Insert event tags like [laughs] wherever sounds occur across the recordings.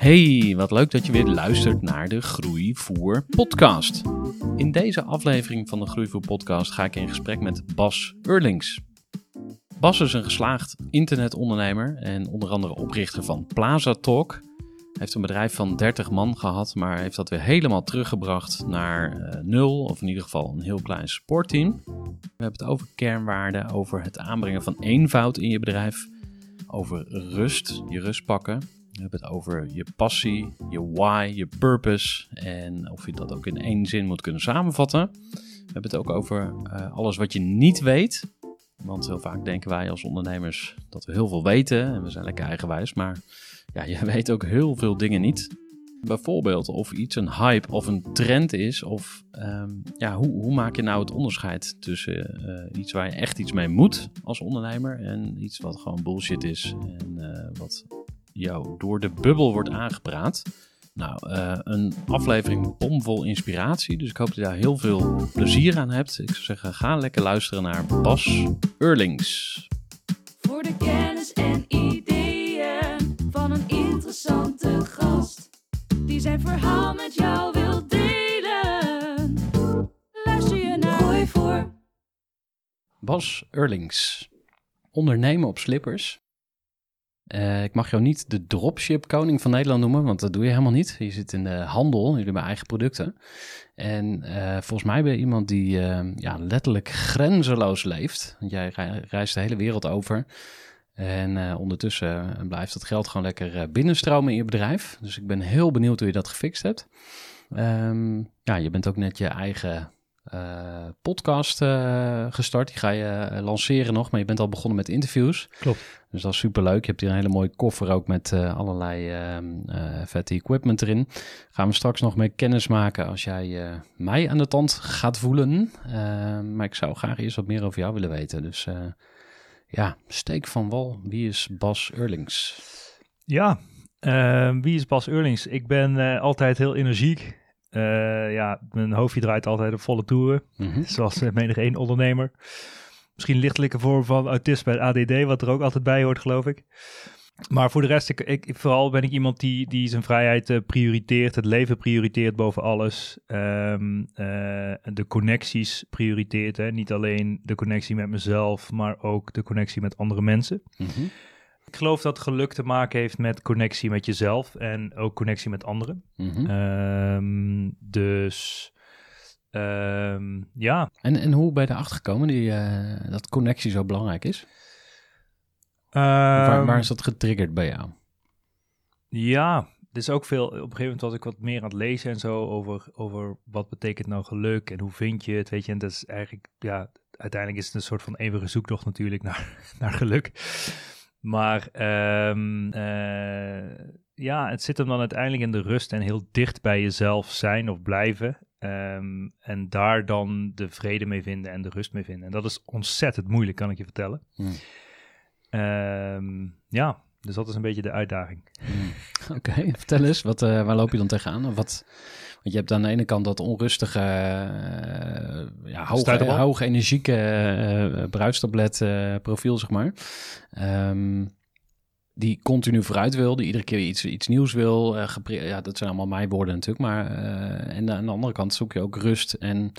Hey, wat leuk dat je weer luistert naar de Groeivoer podcast. In deze aflevering van de Groeivoer podcast ga ik in gesprek met Bas Eurlings. Bas is een geslaagd internetondernemer en onder andere oprichter van Plaza Talk. Hij heeft een bedrijf van 30 man gehad, maar heeft dat weer helemaal teruggebracht naar eh, nul, of in ieder geval een heel klein sportteam. We hebben het over kernwaarden, over het aanbrengen van eenvoud in je bedrijf, over rust, je rust pakken. We hebben het over je passie, je why, je purpose en of je dat ook in één zin moet kunnen samenvatten. We hebben het ook over eh, alles wat je niet weet. Want heel vaak denken wij als ondernemers dat we heel veel weten en we zijn lekker eigenwijs. Maar ja, je [laughs] weet ook heel veel dingen niet. Bijvoorbeeld of iets een hype of een trend is. Of ehm, ja, hoe, hoe maak je nou het onderscheid tussen eh, iets waar je echt iets mee moet als ondernemer. En iets wat gewoon bullshit is en eh, wat jou door de bubbel wordt aangepraat. Nou, eh, een aflevering bomvol inspiratie. Dus ik hoop dat je daar heel veel plezier aan hebt. Ik zou zeggen, ga lekker luisteren naar Bas Eurlings. Voor de kennis en ideeën van een interessante gast. Die zijn verhaal met jou wil delen. Luister je naar Groeivoer. Bas Eurlings. Ondernemen op slippers. Eh, ik mag jou niet de dropship koning van Nederland noemen, want dat doe je helemaal niet. Je zit in de handel, jullie hebben eigen producten. En eh, volgens mij ben je iemand die eh, ja, letterlijk grenzeloos leeft. Want jij rei- reist de hele wereld over. En ondertussen blijft dat geld gewoon lekker binnenstromen in je bedrijf. Dus ik ben heel benieuwd hoe je dat gefixt hebt. Ehm, ja, je bent ook net je eigen eh, podcast eh, gestart. Die ga je eh, lanceren nog, maar je bent al begonnen met interviews. Klopt. Dus dat is superleuk. Je hebt hier een hele mooie koffer ook met allerlei ehm, eh, vette equipment erin. Gaan we straks nog mee kennis maken als jij mij aan de tand gaat voelen. Ehm, maar ik zou graag eerst wat meer over jou willen weten. Dus ja, steek van wal. Wie is Bas Eurlings? Ja, wie is Bas Eurlings? Ik ben altijd heel energiek. Eh, ja, mijn hoofdje draait altijd op volle toeren. Mhm. [laughs] Zoals menig één ondernemer. Misschien een lichtelijke vorm van autisme en ADD, wat er ook altijd bij hoort, geloof ik. Maar voor de rest, ik, ik, vooral ben ik iemand die, die zijn vrijheid eh, prioriteert, het leven prioriteert boven alles. Ehm, eh, de connecties prioriteert, hè. niet alleen de connectie met mezelf, maar ook de connectie met andere mensen. Mhm. Ik geloof dat geluk te maken heeft met connectie met jezelf en ook connectie met anderen. Mhm. Ehm, dus ehm, ja, En, en hoe ben je erachter gekomen die, eh, dat connectie zo belangrijk is? waar, Ehm, waar is dat getriggerd bij jou? Ja, er is ook veel. Op een gegeven moment was ik wat meer aan het lezen en zo over, over wat betekent nou geluk en hoe vind je het, weet je. En dat is eigenlijk, ja, uiteindelijk is het een soort van eeuwige zoektocht natuurlijk naar, [laughs] naar geluk. Maar ehm, eh, ja, het zit hem dan uiteindelijk in de rust en heel dicht bij jezelf zijn of blijven. Ehm, en daar dan de vrede mee vinden en de rust mee vinden. En dat is ontzettend moeilijk, kan ik je vertellen. Hmm. Ehm, ja, Dus dat is een beetje de uitdaging. [laughs] Oké, vertel eens, wat, eh, waar loop je dan tegenaan? Of wat, want je hebt aan de ene kant dat onrustige, eh, ja, hoog, hoog energieke bruistablet eh, profiel, zeg maar. Ehm, die continu vooruit wil, die iedere keer iets, iets nieuws wil. ja, dat zijn allemaal mijn woorden natuurlijk. Maar en aan de andere kant zoek je ook rust en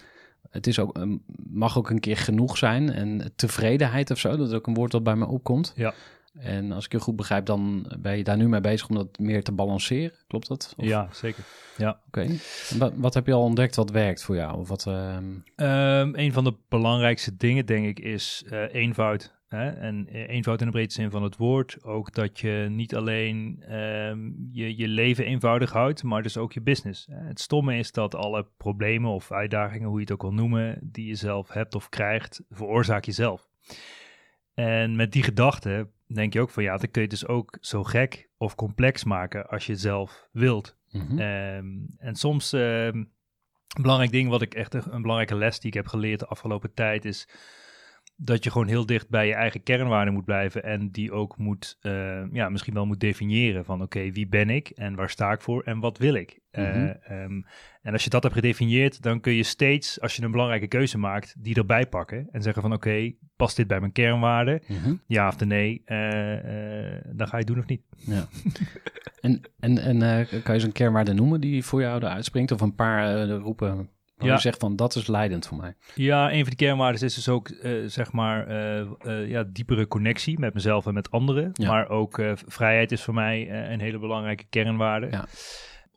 het is ook, mag ook een keer genoeg zijn. En tevredenheid of zo, dat is ook een woord dat bij me opkomt. Ja. En als ik je goed begrijp, dan ben je daar nu mee bezig om dat meer te balanceren. Klopt dat? Of- Ja, zeker. Oké. En Wat, wat heb je al ontdekt wat werkt voor jou? Of wat, ehm, Ehm, een van de belangrijkste dingen, denk ik, is eh, eenvoud. Hè? En eh, eenvoud in de breedste zin van het woord. Ook dat je niet alleen ehm, je, je leven eenvoudig houdt, maar dus ook je business. Het stomme is dat alle problemen of uitdagingen, hoe je het ook wil noemen, die je zelf hebt of krijgt, veroorzaak je zelf. En met die gedachte denk je ook van ja, dan kun je het dus ook zo gek of complex maken als je het zelf wilt. mhm. Ehm, en soms, ehm, een belangrijk ding wat ik echt, een, belangrijke les die ik heb geleerd de afgelopen tijd is dat je gewoon heel dicht bij je eigen kernwaarden moet blijven en die ook moet, eh, ja, misschien wel moet definiëren van oké, wie ben ik en waar sta ik voor en wat wil ik? Eh, Mhm. ehm, en als je dat hebt gedefinieerd, dan kun je steeds, als je een belangrijke keuze maakt, die erbij pakken en zeggen van oké, past dit bij mijn kernwaarden? Mhm. Ja of nee? Eh, eh, dan ga je het doen of niet. Ja. [laughs] en en, en kan je zo'n kernwaarde noemen die voor jou eruit springt? Of een paar roepen waar Ja. je zegt van dat is leidend voor mij. Ja, een van die kernwaarden is dus ook, zeg maar, ja, diepere connectie met mezelf en met anderen. Ja. Maar ook vrijheid is voor mij een hele belangrijke kernwaarde. Ja.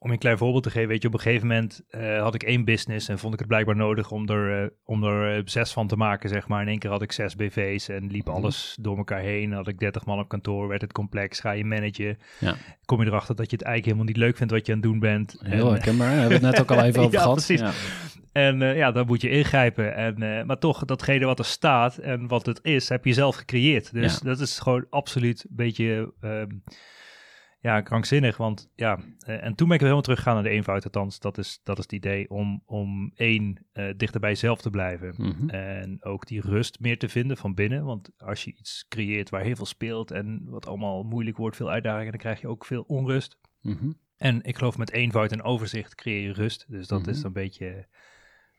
Om je een klein voorbeeld te geven, weet je, op een gegeven moment eh, had ik één business en vond ik het blijkbaar nodig om er, eh, om er eh, zes van te maken, zeg maar. In één keer had ik zes BV's en liep Mhm. alles door elkaar heen. Had ik 30 man op kantoor, werd het complex, ga je managen. Ja. Kom je erachter dat je het eigenlijk helemaal niet leuk vindt wat je aan het doen bent. Heel En, herkenbaar. Daar hebben we het net ook al even [laughs] over Ja, gehad. precies. Ja. en ja, dan moet je ingrijpen. En, maar toch, datgene wat er staat en wat het is, heb je zelf gecreëerd. Dus Ja. dat is gewoon absoluut een beetje ehm, ja, krankzinnig. Want ja, eh, en toen ben ik helemaal teruggegaan naar de eenvoud. Althans, dat is, dat is het idee om, om één, eh, dichter bij jezelf te blijven. Mhm. En ook die rust meer te vinden van binnen. Want als je iets creëert waar heel veel speelt en wat allemaal moeilijk wordt, veel uitdagingen, dan krijg je ook veel onrust. Mhm. En ik geloof met eenvoud en overzicht creëer je rust. Dus dat Mhm. is een beetje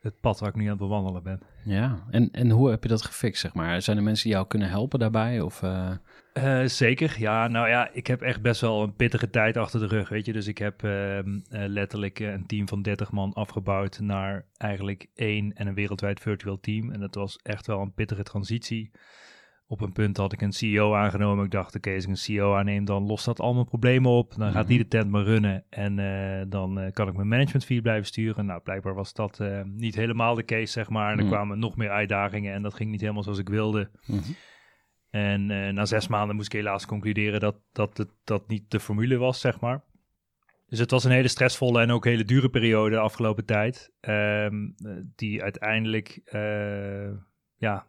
het pad waar ik nu aan het bewandelen ben. Ja, en, en hoe heb je dat gefixt, zeg maar? Zijn er mensen die jou kunnen helpen daarbij? Of, eh, Eh, zeker, ja. Nou ja, ik heb echt best wel een pittige tijd achter de rug, weet je. Dus ik heb ehm, eh, letterlijk een team van 30 man afgebouwd naar eigenlijk één en een wereldwijd virtueel team. En dat was echt wel een pittige transitie. Op een punt had ik een CEO aangenomen. Ik dacht, oké, als ik een CEO aanneem, dan lost dat al mijn problemen op. Dan gaat die de tent maar runnen en eh, dan eh, kan ik mijn management via blijven sturen. Nou, blijkbaar was dat eh, niet helemaal de case, zeg maar. En er Mhm. kwamen nog meer uitdagingen en dat ging niet helemaal zoals ik wilde. mhm. En na zes maanden moest ik helaas concluderen dat, dat het dat niet de formule was, zeg maar. Dus het was een hele stressvolle en ook hele dure periode de afgelopen tijd. ehm, eh, die uiteindelijk ja,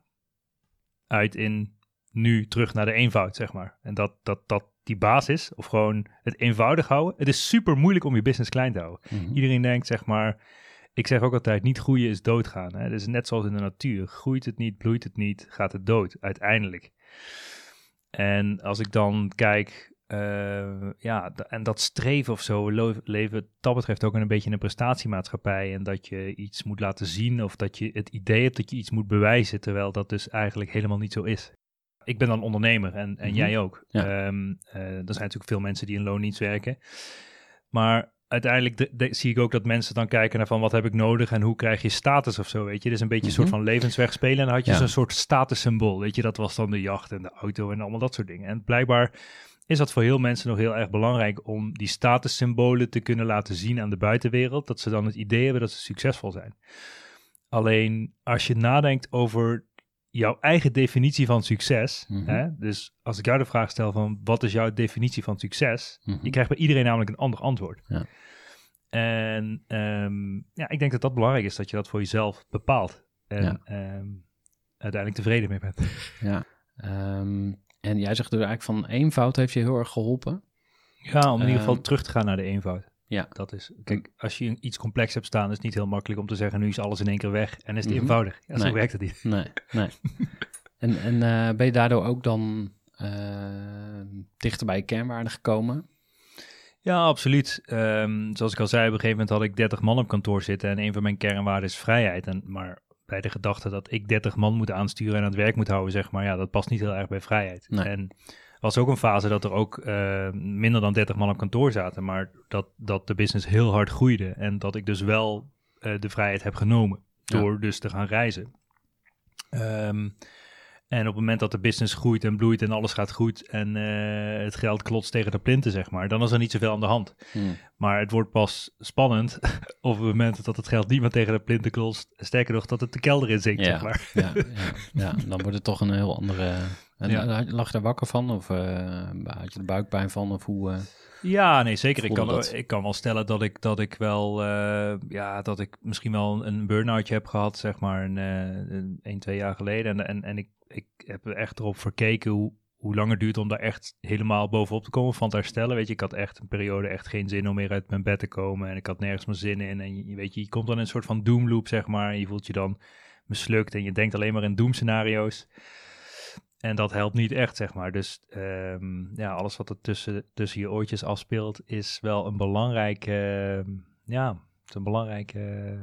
uit in nu terug naar de eenvoud, zeg maar. En dat, dat, dat die basis, of gewoon het eenvoudig houden. Het is super moeilijk om je business klein te houden. Mhm. Iedereen denkt, zeg maar, ik zeg ook altijd, niet groeien is doodgaan. Hè? Dus net zoals in de natuur. Groeit het niet, bloeit het niet, gaat het dood, uiteindelijk. En als ik dan kijk, eh, ja, en dat streven of zo, leven dat betreft ook een beetje een prestatiemaatschappij. En dat je iets moet laten zien of dat je het idee hebt dat je iets moet bewijzen, terwijl dat dus eigenlijk helemaal niet zo is. Ik ben dan ondernemer en, en Mhm. jij ook. Ja. Ehm, eh, er zijn natuurlijk veel mensen die in loondienst werken. Maar uiteindelijk de- de- zie ik ook dat mensen dan kijken naar van wat heb ik nodig en hoe krijg je status of zo, weet je. Dus een beetje een soort Mhm. van levensweg spelen. En dan had je Ja. zo'n soort statussymbool, weet je. Dat was dan de jacht en de auto en allemaal dat soort dingen. En blijkbaar is dat voor heel mensen nog heel erg belangrijk om die statussymbolen te kunnen laten zien aan de buitenwereld. Dat ze dan het idee hebben dat ze succesvol zijn. Alleen als je nadenkt over jouw eigen definitie van succes. Mhm. hè, dus als ik jou de vraag stel van wat is jouw definitie van succes? Mhm. Je krijgt bij iedereen namelijk een ander antwoord. Ja. En ehm, ja, ik denk dat dat belangrijk is dat je dat voor jezelf bepaalt. En Ja. ehm, uiteindelijk tevreden mee bent. Ja. Ehm, en jij zegt dus eigenlijk van eenvoud heeft je heel erg geholpen. Ja, om in ieder geval Ehm, terug te gaan naar de eenvoud. Ja. Dat is, kijk, als je iets complex hebt staan, is het niet heel makkelijk om te zeggen, nu is alles in één keer weg en is het Mhm. eenvoudig. Ja, zo Nee. werkt het niet. Nee, nee. [laughs] en en eh, ben je daardoor ook dan eh, dichter bij je kernwaarden gekomen? Ja, absoluut. Ehm, zoals ik al zei, op een gegeven moment had ik 30 man op kantoor zitten en een van mijn kernwaarden is vrijheid. En, maar bij de gedachte dat ik 30 man moet aansturen en aan het werk moet houden, zeg maar, ja, dat past niet heel erg bij vrijheid. Nee. En was ook een fase dat er ook eh, minder dan 30 man op kantoor zaten, maar dat, dat de business heel hard groeide en dat ik dus wel eh, de vrijheid heb genomen door dus te gaan reizen. Ehm, en op het moment dat de business groeit en bloeit en alles gaat goed en eh, het geld klotst tegen de plinten, zeg maar, dan is er niet zoveel aan de hand. Hmm. Maar het wordt pas spannend [laughs] op het moment dat het geld niet meer tegen de plinten klotst. Sterker nog, dat het de kelder in zinkt, Ja. zeg maar. Ja, ja, ja, dan wordt het toch een heel andere... En Ja. eh, lag je daar wakker van? Of eh, had je er buikpijn van? Of hoe... eh, Ja, nee, zeker. Ik kan, dat? ik kan wel stellen dat ik, dat ik wel, eh, ja, dat ik misschien wel een burn-outje heb gehad, zeg maar, een, eh, een, een, twee jaar geleden. En, en, en ik, ik heb er echt erop verkeken hoe, hoe lang het duurt om daar echt helemaal bovenop te komen van te herstellen. Weet je, ik had echt een periode echt geen zin om meer uit mijn bed te komen. En ik had nergens meer zin in. En je, weet je, je komt dan in een soort van doomloop, zeg maar. En je voelt je dan mislukt en je denkt alleen maar in doemscenario's. En dat helpt niet echt, zeg maar. Dus ehm, ja, alles wat er tussen, tussen je oortjes afspeelt, is wel een belangrijk, ehm, ja, het is een belangrijk eh,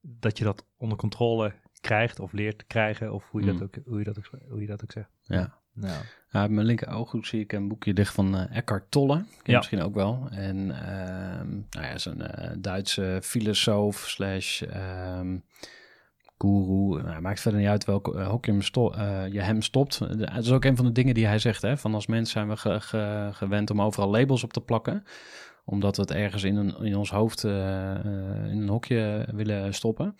dat je dat onder controle krijgt of leert te krijgen, of hoe je, Mm. dat, ook, hoe je, dat, ook, hoe je dat ook zegt. ja. Nou, Ja, op mijn linker ooghoek zie ik een boekje dicht van eh, Eckhart Tolle. Ken Ja. misschien ook wel. En ehm nou ja, is een eh, Duitse filosoof slash ehm guru. Nou, het maakt verder niet uit welk eh, hok je hem, sto- je hem stopt. Het is ook een van de dingen die hij zegt. Hè? Van als mens zijn we ge- ge- gewend om overal labels op te plakken. Omdat we het ergens in, een, in ons hoofd in een hokje willen stoppen.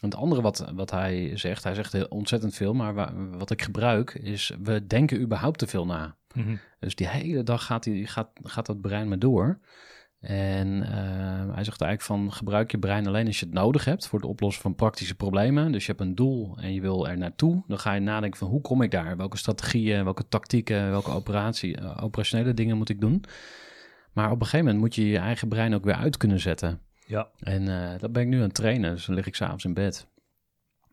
Het andere wat, wat hij zegt, hij zegt heel ontzettend veel, maar wa- wat ik gebruik is, we denken überhaupt te veel na. mhm. Dus die hele dag gaat, die, gaat, gaat dat brein maar door. En eh, hij zegt eigenlijk van gebruik je brein alleen als je het nodig hebt voor het oplossen van praktische problemen. Dus je hebt een doel en je wil er naartoe. Dan ga je nadenken van hoe kom ik daar? Welke strategieën, welke tactieken, welke operatie, eh, operationele dingen moet ik doen? Maar op een gegeven moment moet je je eigen brein ook weer uit kunnen zetten. Ja, En eh, dat ben ik nu aan het trainen. Dus dan lig ik s'avonds in bed.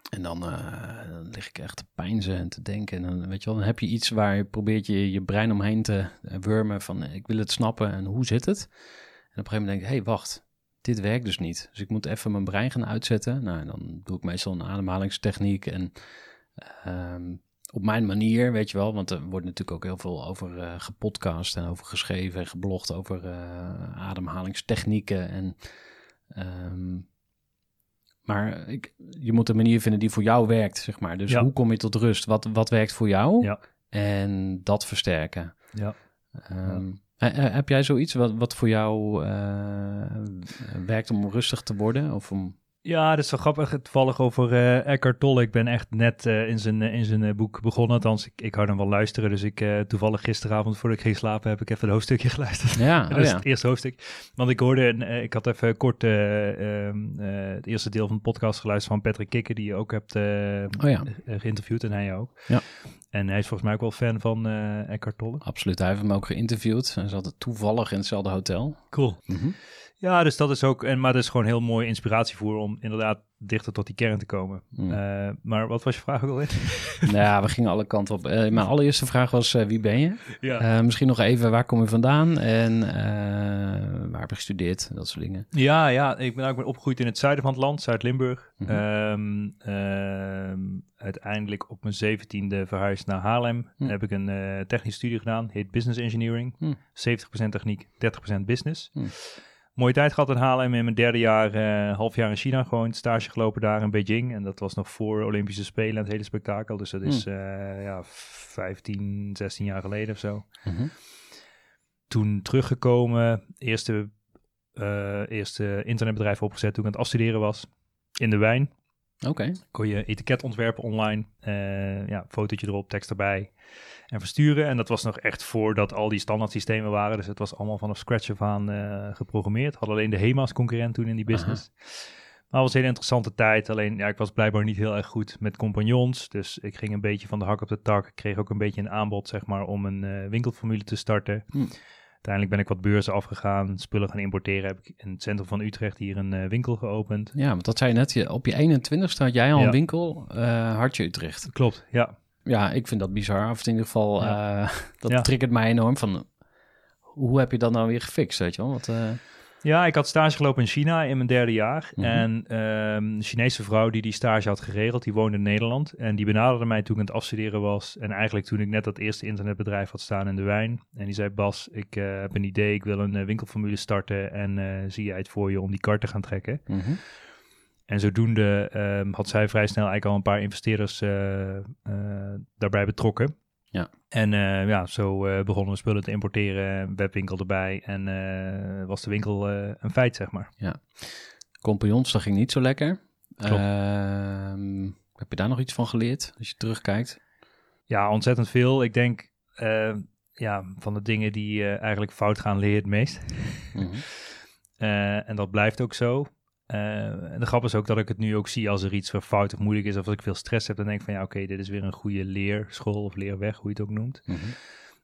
En dan, eh, dan lig ik echt te pijnzen en te denken. En dan, weet je wel, dan heb je iets waar je probeert je, je brein omheen te eh, wurmen van ik wil het snappen en hoe zit het? En op een gegeven moment denk ik, hé hey, wacht, dit werkt dus niet. Dus ik moet even mijn brein gaan uitzetten. Nou, dan doe ik meestal een ademhalingstechniek en ehm, op mijn manier, weet je wel. Want er wordt natuurlijk ook heel veel over gepodcast en over geschreven en geblogd over ademhalingstechnieken en... ehm, maar ik, je moet een manier vinden die voor jou werkt, zeg maar. Dus Ja. hoe kom je tot rust? Wat, wat werkt voor jou? Ja. En dat versterken. ja. Ehm, he- he- heb jij zoiets wat, wat voor jou eh, werkt om rustig te worden? Of om... Ja, dat is wel grappig. Toevallig over eh Eckhart Tolle. Ik ben echt net eh, in zijn, eh, in zijn boek begonnen. Althans, ik, ik hou dan wel luisteren. Dus ik eh, toevallig gisteravond, voordat ik ging slapen, heb ik even een hoofdstukje [laughs] geluisterd. Ja, dat oh is ja. het eerste hoofdstuk. Want ik hoorde, een, ik had even kort eh, ehm, eh, het eerste deel van de podcast geluisterd van Patrick Kikker, die je ook hebt Oh ja. geïnterviewd en hij ook. Ja. En hij is volgens mij ook wel fan van Eckhart Tolle. Absoluut, hij heeft hem ook geïnterviewd. Hij zat toevallig in hetzelfde hotel. Cool. Ja, dus dat is ook, en, maar dat is gewoon heel mooi inspiratievoer om inderdaad dichter tot die kern te komen. Mm. Eh, maar wat was je vraag ook alweer? [laughs] nou ja, we gingen alle kanten op. Eh, mijn allereerste vraag was, eh, wie ben je? ja. Misschien nog even, waar kom je vandaan? En waar heb je gestudeerd? Dat soort dingen. Ja, ja, ik ben, ik ben opgegroeid in het zuiden van het land, Zuid-Limburg. Mhm. Ehm, ehm, uiteindelijk op mijn zeventiende verhuisd naar Haarlem. Hm. Heb ik een technische studie gedaan, heet Business Engineering. Hm. 70% techniek, 30% business. Mooie tijd gehad in Haarlem. In mijn derde jaar, eh, half jaar in China gewoon stage gelopen daar in Beijing. En dat was nog voor Olympische Spelen en het hele spektakel. Dus dat is eh, ja, 15, 16 jaar geleden of zo Mhm. toen teruggekomen, eerste, eh, eerste internetbedrijf opgezet toen ik aan het afstuderen was. In de wijn Oké. kon je etiket ontwerpen online. eh ja, fotootje erop, tekst erbij en versturen. En dat was nog echt voordat al die standaard systemen waren. Dus het was allemaal vanaf scratch af aan eh, geprogrammeerd. Had alleen de HEMA als concurrent toen in die business. Maar het was een hele interessante tijd. Alleen, ja, ik was blijkbaar niet heel erg goed met compagnons. Dus ik ging een beetje van de hak op de tak. Ik kreeg ook een beetje een aanbod, zeg maar, om een eh, winkelformule te starten. Hm. Uiteindelijk ben ik wat beurzen afgegaan, spullen gaan importeren. Heb ik in het centrum van Utrecht hier een eh, winkel geopend. Ja, want dat zei je net. Je, op je 21ste had jij al Ja. een winkel, eh Hartje Utrecht. Klopt, ja. Ja, ik vind dat bizar. Of in ieder geval, eh, [laughs] dat Ja. triggert mij enorm. Van, hoe heb je dat nou weer gefixt, weet je wel? Wat, eh, Ja, ik had stage gelopen in China in mijn derde jaar. Mhm. En ehm, een Chinese vrouw die die stage had geregeld, die woonde in Nederland. En die benaderde mij toen ik aan het afstuderen was. En eigenlijk toen ik net dat eerste internetbedrijf had staan in de wijn. En die zei, Bas, ik eh, heb een idee, ik wil een eh, winkelformule starten. En eh, zie jij het voor je om die kar te gaan trekken? mhm. En zodoende ehm, had zij vrij snel eigenlijk al een paar investeerders daarbij betrokken. Ja. En eh, ja, zo eh, begonnen we spullen te importeren, webwinkel erbij en eh, was de winkel een feit, zeg maar. Compagnons, dat ging niet zo lekker. Ehm, heb je daar nog iets van geleerd, als je terugkijkt? Ja, ontzettend veel. Ik denk ja, van de dingen die eigenlijk fout gaan, leer je het meest. Mhm. [laughs] En dat blijft ook zo. Eh, en de grap is ook dat ik het nu ook zie als er iets fout of moeilijk is, of als ik veel stress heb, dan denk ik van ja, oké, dit is weer een goede leerschool of leerweg, hoe je het ook noemt. Mhm.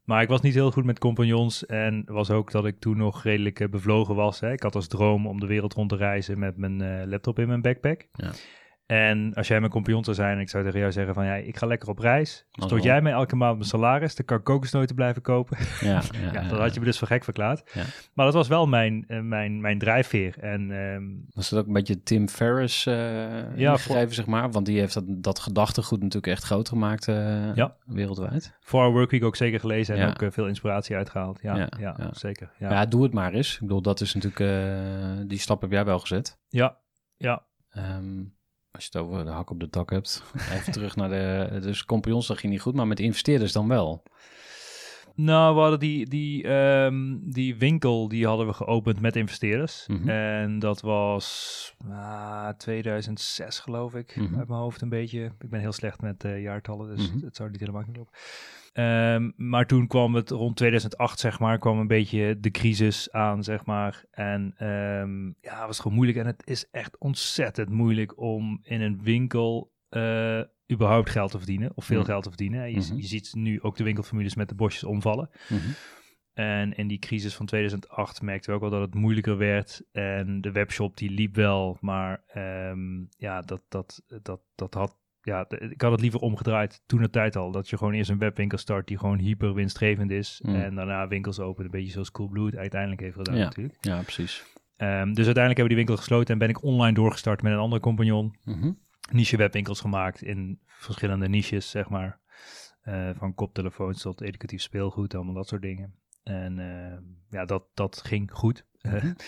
Maar ik was niet heel goed met compagnons en was ook dat ik toen nog redelijk eh, bevlogen was. Hè. Ik had als droom om de wereld rond te reizen met mijn eh, laptop in mijn backpack. Ja. En als jij mijn compagnon zou zijn en ik zou tegen jou zeggen van ja, ik ga lekker op reis. Stort jij mij elke maand mijn salaris, dan kan ik kokosnoten blijven kopen. Ja, ja, [laughs] Ja, ja, dan had je me dus voor gek verklaard. Ja. Maar dat was wel mijn, eh, mijn, mijn drijfveer. En ehm, Was dat ook een beetje Tim Ferriss eh Ja, ingegeven, zeg maar? Want die heeft dat, dat gedachtegoed natuurlijk echt groot gemaakt Ja. wereldwijd. voor our workweek ook zeker gelezen en ook veel inspiratie uitgehaald. Ja, Ja, ja, ja. zeker. Ja. Ja, doe het maar eens. Ik bedoel, dat is natuurlijk... die stap heb jij wel gezet. ja, ja. Ehm, als je het over de hak op de tak hebt. [laughs] Even terug naar de... Dus compagnons, dat ging niet goed. Maar met investeerders dan wel. Nou, we hadden die, die, ehm, die winkel, die hadden we geopend met investeerders. Mhm. En dat was ah, 2006 geloof ik, Mhm. uit mijn hoofd een beetje. Ik ben heel slecht met eh, jaartallen, dus Mhm. het zou niet helemaal kunnen lopen. Ehm, maar toen kwam het rond 2008, zeg maar, kwam een beetje de crisis aan, zeg maar. En ehm, ja, het was gewoon moeilijk. En het is echt ontzettend moeilijk om in een winkel eh, überhaupt geld te verdienen, of veel Mhm. geld te verdienen. Je, Mhm. je ziet nu ook de winkelformules met de bosjes omvallen. Mhm. En in die crisis van 2008 merkten we ook wel dat het moeilijker werd. En de webshop die liep wel, maar ehm, ja, dat, dat, dat, dat had... Ja, de- ik had het liever omgedraaid toen de tijd al. Dat je gewoon eerst een webwinkel start die gewoon hyper winstgevend is. Mm. En daarna winkels openen, een beetje zoals Coolblue het uiteindelijk heeft gedaan Ja. natuurlijk. Ja, precies. Ehm, dus uiteindelijk hebben we die winkel gesloten en ben ik online doorgestart met een andere compagnon Mhm. niche webwinkels gemaakt in verschillende niches, zeg maar. Eh, van koptelefoons tot educatief speelgoed, allemaal dat soort dingen. En eh, ja, dat, dat ging goed. Mhm. [laughs]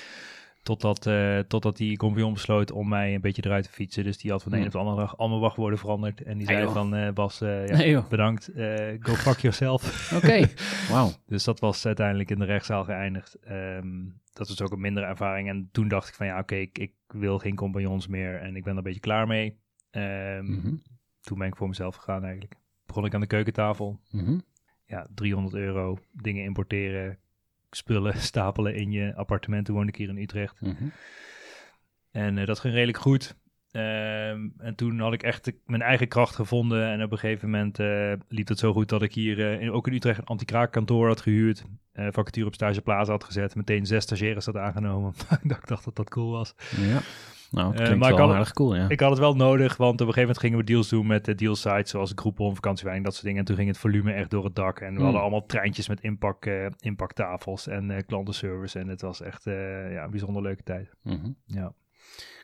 totdat, eh, totdat die compagnon besloot om mij een beetje eruit te fietsen. Dus die had van de een Mhm. op de andere dag allemaal wachtwoorden veranderd. En die Hey, zei joh. van, eh, Bas, eh, ja, bedankt, eh, go fuck yourself. [laughs] Oké, wauw. Dus dat was uiteindelijk in de rechtszaal geëindigd. Ehm, dat was ook een mindere ervaring. En toen dacht ik van ja, oké, ik, ik wil geen compagnons meer. En ik ben er een beetje klaar mee. Ehm, Mhm. Toen ben ik voor mezelf gegaan eigenlijk. Begon ik aan de keukentafel. Mhm. Ja, 300 euro. Dingen importeren. Spullen [laughs] stapelen in je appartement. Toen woonde ik hier in Utrecht. Mhm. En eh, dat ging redelijk goed. Ehm, en toen had ik echt mijn eigen kracht gevonden. En op een gegeven moment eh, liep het zo goed dat ik hier eh, in, ook in Utrecht een anti-kraakkantoor had gehuurd. eh vacature op Stage Plaza had gezet. Meteen zes stagiaires had aangenomen. [laughs] ik dacht dat dat cool was. Ja. Nou, het Eh, klinkt wel had- aardig cool, ja. Ik had het wel nodig, want op een gegeven moment gingen we deals doen met de deal sites, zoals Groupon, vakantiewijn, dat soort dingen. En toen ging het volume echt door het dak. En we Hmm. hadden allemaal treintjes met inpak, eh, inpaktafels en eh, klantenservice. En het was echt ja, een bijzonder leuke tijd. Mhm. Ja.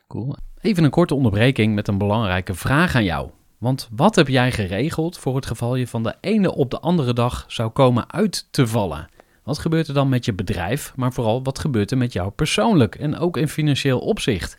Cool. Even een korte onderbreking met een belangrijke vraag aan jou. Want wat heb jij geregeld voor het geval je van de ene op de andere dag zou komen uit te vallen? Wat gebeurt er dan met je bedrijf, maar vooral wat gebeurt er met jou persoonlijk en ook in financieel opzicht?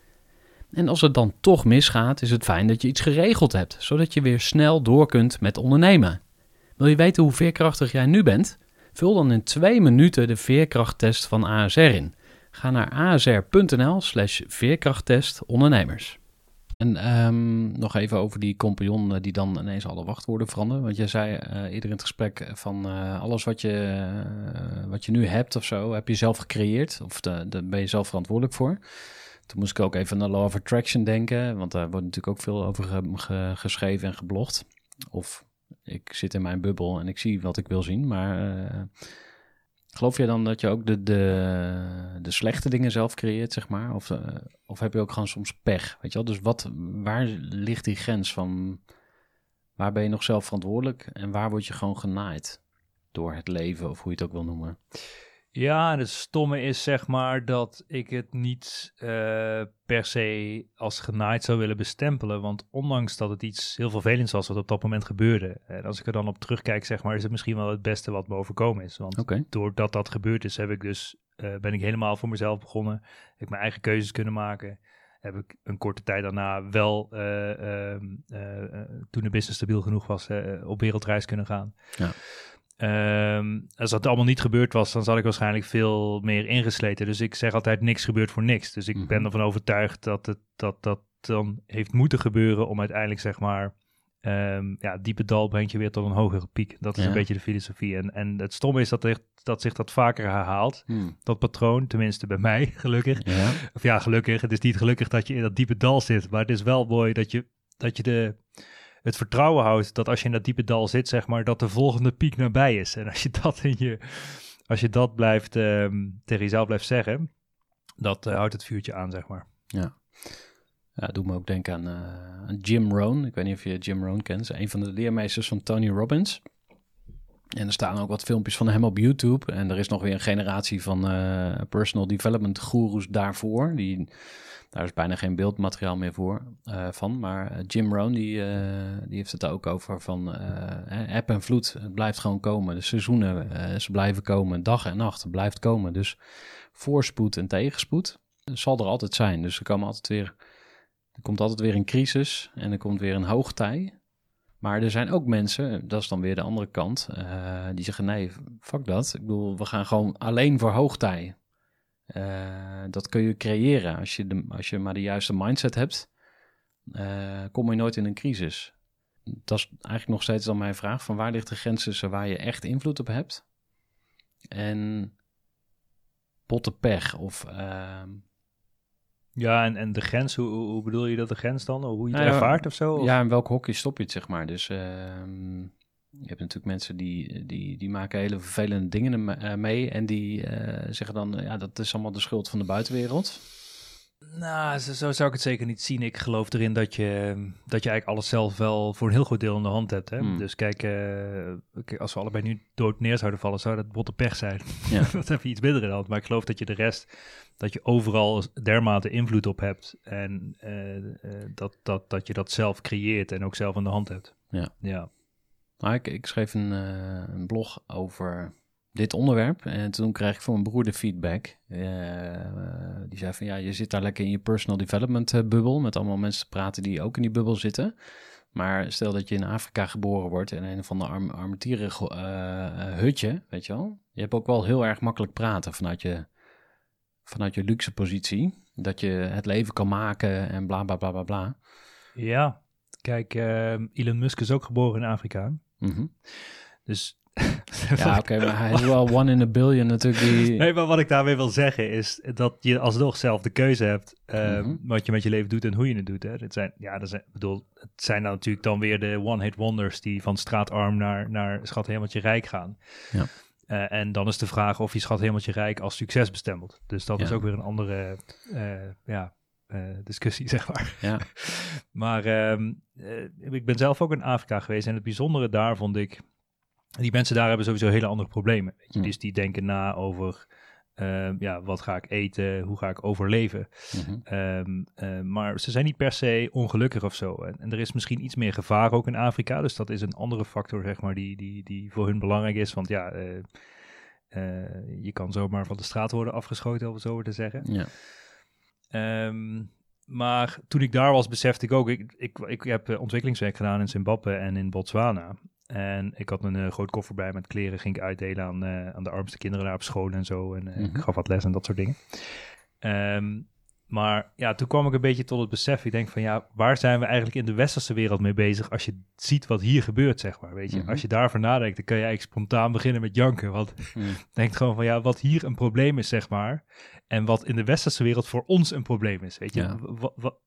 En als het dan toch misgaat, is het fijn dat je iets geregeld hebt, zodat je weer snel door kunt met ondernemen. Wil je weten hoe veerkrachtig jij nu bent? Vul dan in twee minuten de veerkrachttest van ASR in. Ga naar asr.nl slash veerkrachttest ondernemers. En ehm, nog even over die compagnon eh, die dan ineens alle wachtwoorden veranderen. Want jij zei eh, eerder in het gesprek van eh, alles wat je, wat je nu hebt of zo, heb je zelf gecreëerd. Of daar ben je zelf verantwoordelijk voor. Toen moest ik ook even naar Law of Attraction denken. Want daar wordt natuurlijk ook veel over ge- geschreven en geblogd. Of ik zit in mijn bubbel en ik zie wat ik wil zien. Maar eh, geloof jij dan dat je ook de, de, de slechte dingen zelf creëert, zeg maar? Of, eh, of heb je ook gewoon soms pech, weet je wel? Dus wat, waar ligt die grens van... Waar ben je nog zelf verantwoordelijk en waar word je gewoon genaaid? Door het leven, of hoe je het ook wil noemen. Ja, en het stomme is zeg maar dat ik het niet eh, per se als genaaid zou willen bestempelen. Want ondanks dat het iets heel vervelends was wat op dat moment gebeurde. En als ik er dan op terugkijk, zeg maar, is het misschien wel het beste wat me overkomen is. Want doordat dat gebeurd is, heb ik dus, eh, ben ik helemaal voor mezelf begonnen. Heb ik mijn eigen keuzes kunnen maken. Heb ik een korte tijd daarna wel, eh, ehm, eh, eh, toen de business stabiel genoeg was, op wereldreis kunnen gaan. Ja. Ehm, als dat allemaal niet gebeurd was, dan zat ik waarschijnlijk veel meer ingesleten. Dus ik zeg altijd, niks gebeurt voor niks. Dus ik Mhm. ben ervan overtuigd dat het dat, dat dan heeft moeten gebeuren om uiteindelijk, zeg maar, ehm, ja, diepe dal brengt je weer tot een hogere piek. Dat is Ja. een beetje de filosofie. En, en het stomme is dat, er, dat zich dat vaker herhaalt, Hmm. dat patroon. Tenminste bij mij, [laughs] gelukkig. Ja. Of ja, gelukkig. Het is niet gelukkig dat je in dat diepe dal zit. Maar het is wel mooi dat je, dat je de, het vertrouwen houdt dat als je in dat diepe dal zit, zeg maar, dat de volgende piek nabij is. En als je [laughs] dat, in je, als je dat blijft, ehm, tegen jezelf blijft zeggen, dat eh, houdt het vuurtje aan, zeg maar. Ja. Ja, me ook denken aan, eh, aan Jim Rohn. Ik weet niet of je Jim Rohn kent. Een van de leermeesters van Tony Robbins. En er staan ook wat filmpjes van hem op YouTube. En er is nog weer een generatie van eh, personal development gurus daarvoor. Die, daar is bijna geen beeldmateriaal meer voor eh, van. Maar eh, Jim Rohn die, eh, die heeft het ook over van eh, app en vloed. Het blijft gewoon komen. De seizoenen, ze blijven komen. Dag en nacht, het blijft komen. Dus voorspoed en tegenspoed zal er altijd zijn. Dus er komen altijd weer er komt altijd weer een crisis en er komt weer een hoogtij. Maar er zijn ook mensen, dat is dan weer de andere kant, die zeggen nee, fuck dat. Ik bedoel, we gaan gewoon alleen voor hoogtij. Eh, dat kun je creëren als je, de, als je maar de juiste mindset hebt. eh, kom je nooit in een crisis. Dat is eigenlijk nog steeds dan mijn vraag: van waar ligt de grens tussen waar je echt invloed op hebt en botte pech of ehm, Ja, en, en de grens, hoe, bedoel je dat de grens dan? Hoe je het Nou ervaart of zo? Of- Ja, in welk hokje stop je het, zeg maar. Dus ehm, hebt natuurlijk mensen die, die, die maken hele vervelende dingen eh, mee. En die eh, zeggen dan, ja, dat is allemaal de schuld van de buitenwereld. Nou, zo, zo zou ik het zeker niet zien. Ik geloof erin dat je, dat je eigenlijk alles zelf wel voor een heel groot deel in de hand hebt. Hè? Hmm. Dus kijk, eh, kijk, als we allebei nu dood neer zouden vallen, zou dat botte pech zijn. Ja. [laughs] dat heb je iets minder in de hand. Maar ik geloof dat je de rest, dat je overal dermate invloed op hebt. En eh, eh, dat, dat, dat je dat zelf creëert en ook zelf in de hand hebt. Ja. Ja. Nou, ik, schreef een, eh, een blog over dit onderwerp. En toen kreeg ik van mijn broer de feedback. Eh, die zei van, ja, je zit daar lekker in je personal development eh, bubbel. Met allemaal mensen te praten die ook in die bubbel zitten. Maar stel dat je in Afrika geboren wordt in een van de arm, hutje, weet je wel. Je hebt ook wel heel erg makkelijk praten vanuit je, vanuit je luxe positie. Dat je het leven kan maken en bla bla bla bla bla. Ja. Kijk, Elon Musk is ook geboren in Afrika. Mhm. Dus [laughs] Ja, oké, maar hij is wel one in a billion natuurlijk. Die... [laughs] Nee, maar wat ik daarmee wil zeggen is dat je alsnog zelf de keuze hebt eh, Mhm. wat je met je leven doet en hoe je het doet. Hè. Het zijn, ja, dat zijn, bedoel, het zijn nou natuurlijk dan weer de one-hit wonders die van straatarm naar, naar schat hemeltje rijk gaan. Ja. Eh, en dan is de vraag of je schat hemeltje rijk als succes bestempelt. Dus dat is ook weer een andere eh, ja, discussie, [laughs] zeg maar. Ja. [laughs] Maar ehm, eh, ik ben zelf ook in Afrika geweest en het bijzondere daar vond ik, die mensen daar hebben sowieso hele andere problemen. Weet je? Hmm. Dus die denken na over, ehm, ja, wat ga ik eten, hoe ga ik overleven. Mhm. Ehm, eh, maar ze zijn niet per se ongelukkig of zo. En, en er is misschien iets meer gevaar ook in Afrika. Dus dat is een andere factor, zeg maar, die, die, die voor hun belangrijk is. Want ja, eh, eh, je kan zomaar van de straat worden afgeschoten, om het zo te zeggen. Ja. Ehm, maar toen ik daar was, besefte ik ook, ik, ik, ik heb eh, ontwikkelingswerk gedaan in Zimbabwe en in Botswana. En ik had een eh, groot koffer bij met kleren, ging ik uitdelen aan, eh, aan de armste kinderen daar op school en zo. En eh, Mhm. ik gaf wat les en dat soort dingen. Ehm, Maar ja, toen kwam ik een beetje tot het besef. Ik denk van ja, waar zijn we eigenlijk in de westerse wereld mee bezig als je ziet wat hier gebeurt, zeg maar. Weet je, Mhm. als je daarvoor nadenkt, dan kun je eigenlijk spontaan beginnen met janken. Want [laughs] Mm. denk gewoon van ja, wat hier een probleem is, zeg maar. En wat in de westerse wereld voor ons een probleem is. Weet je, Ja.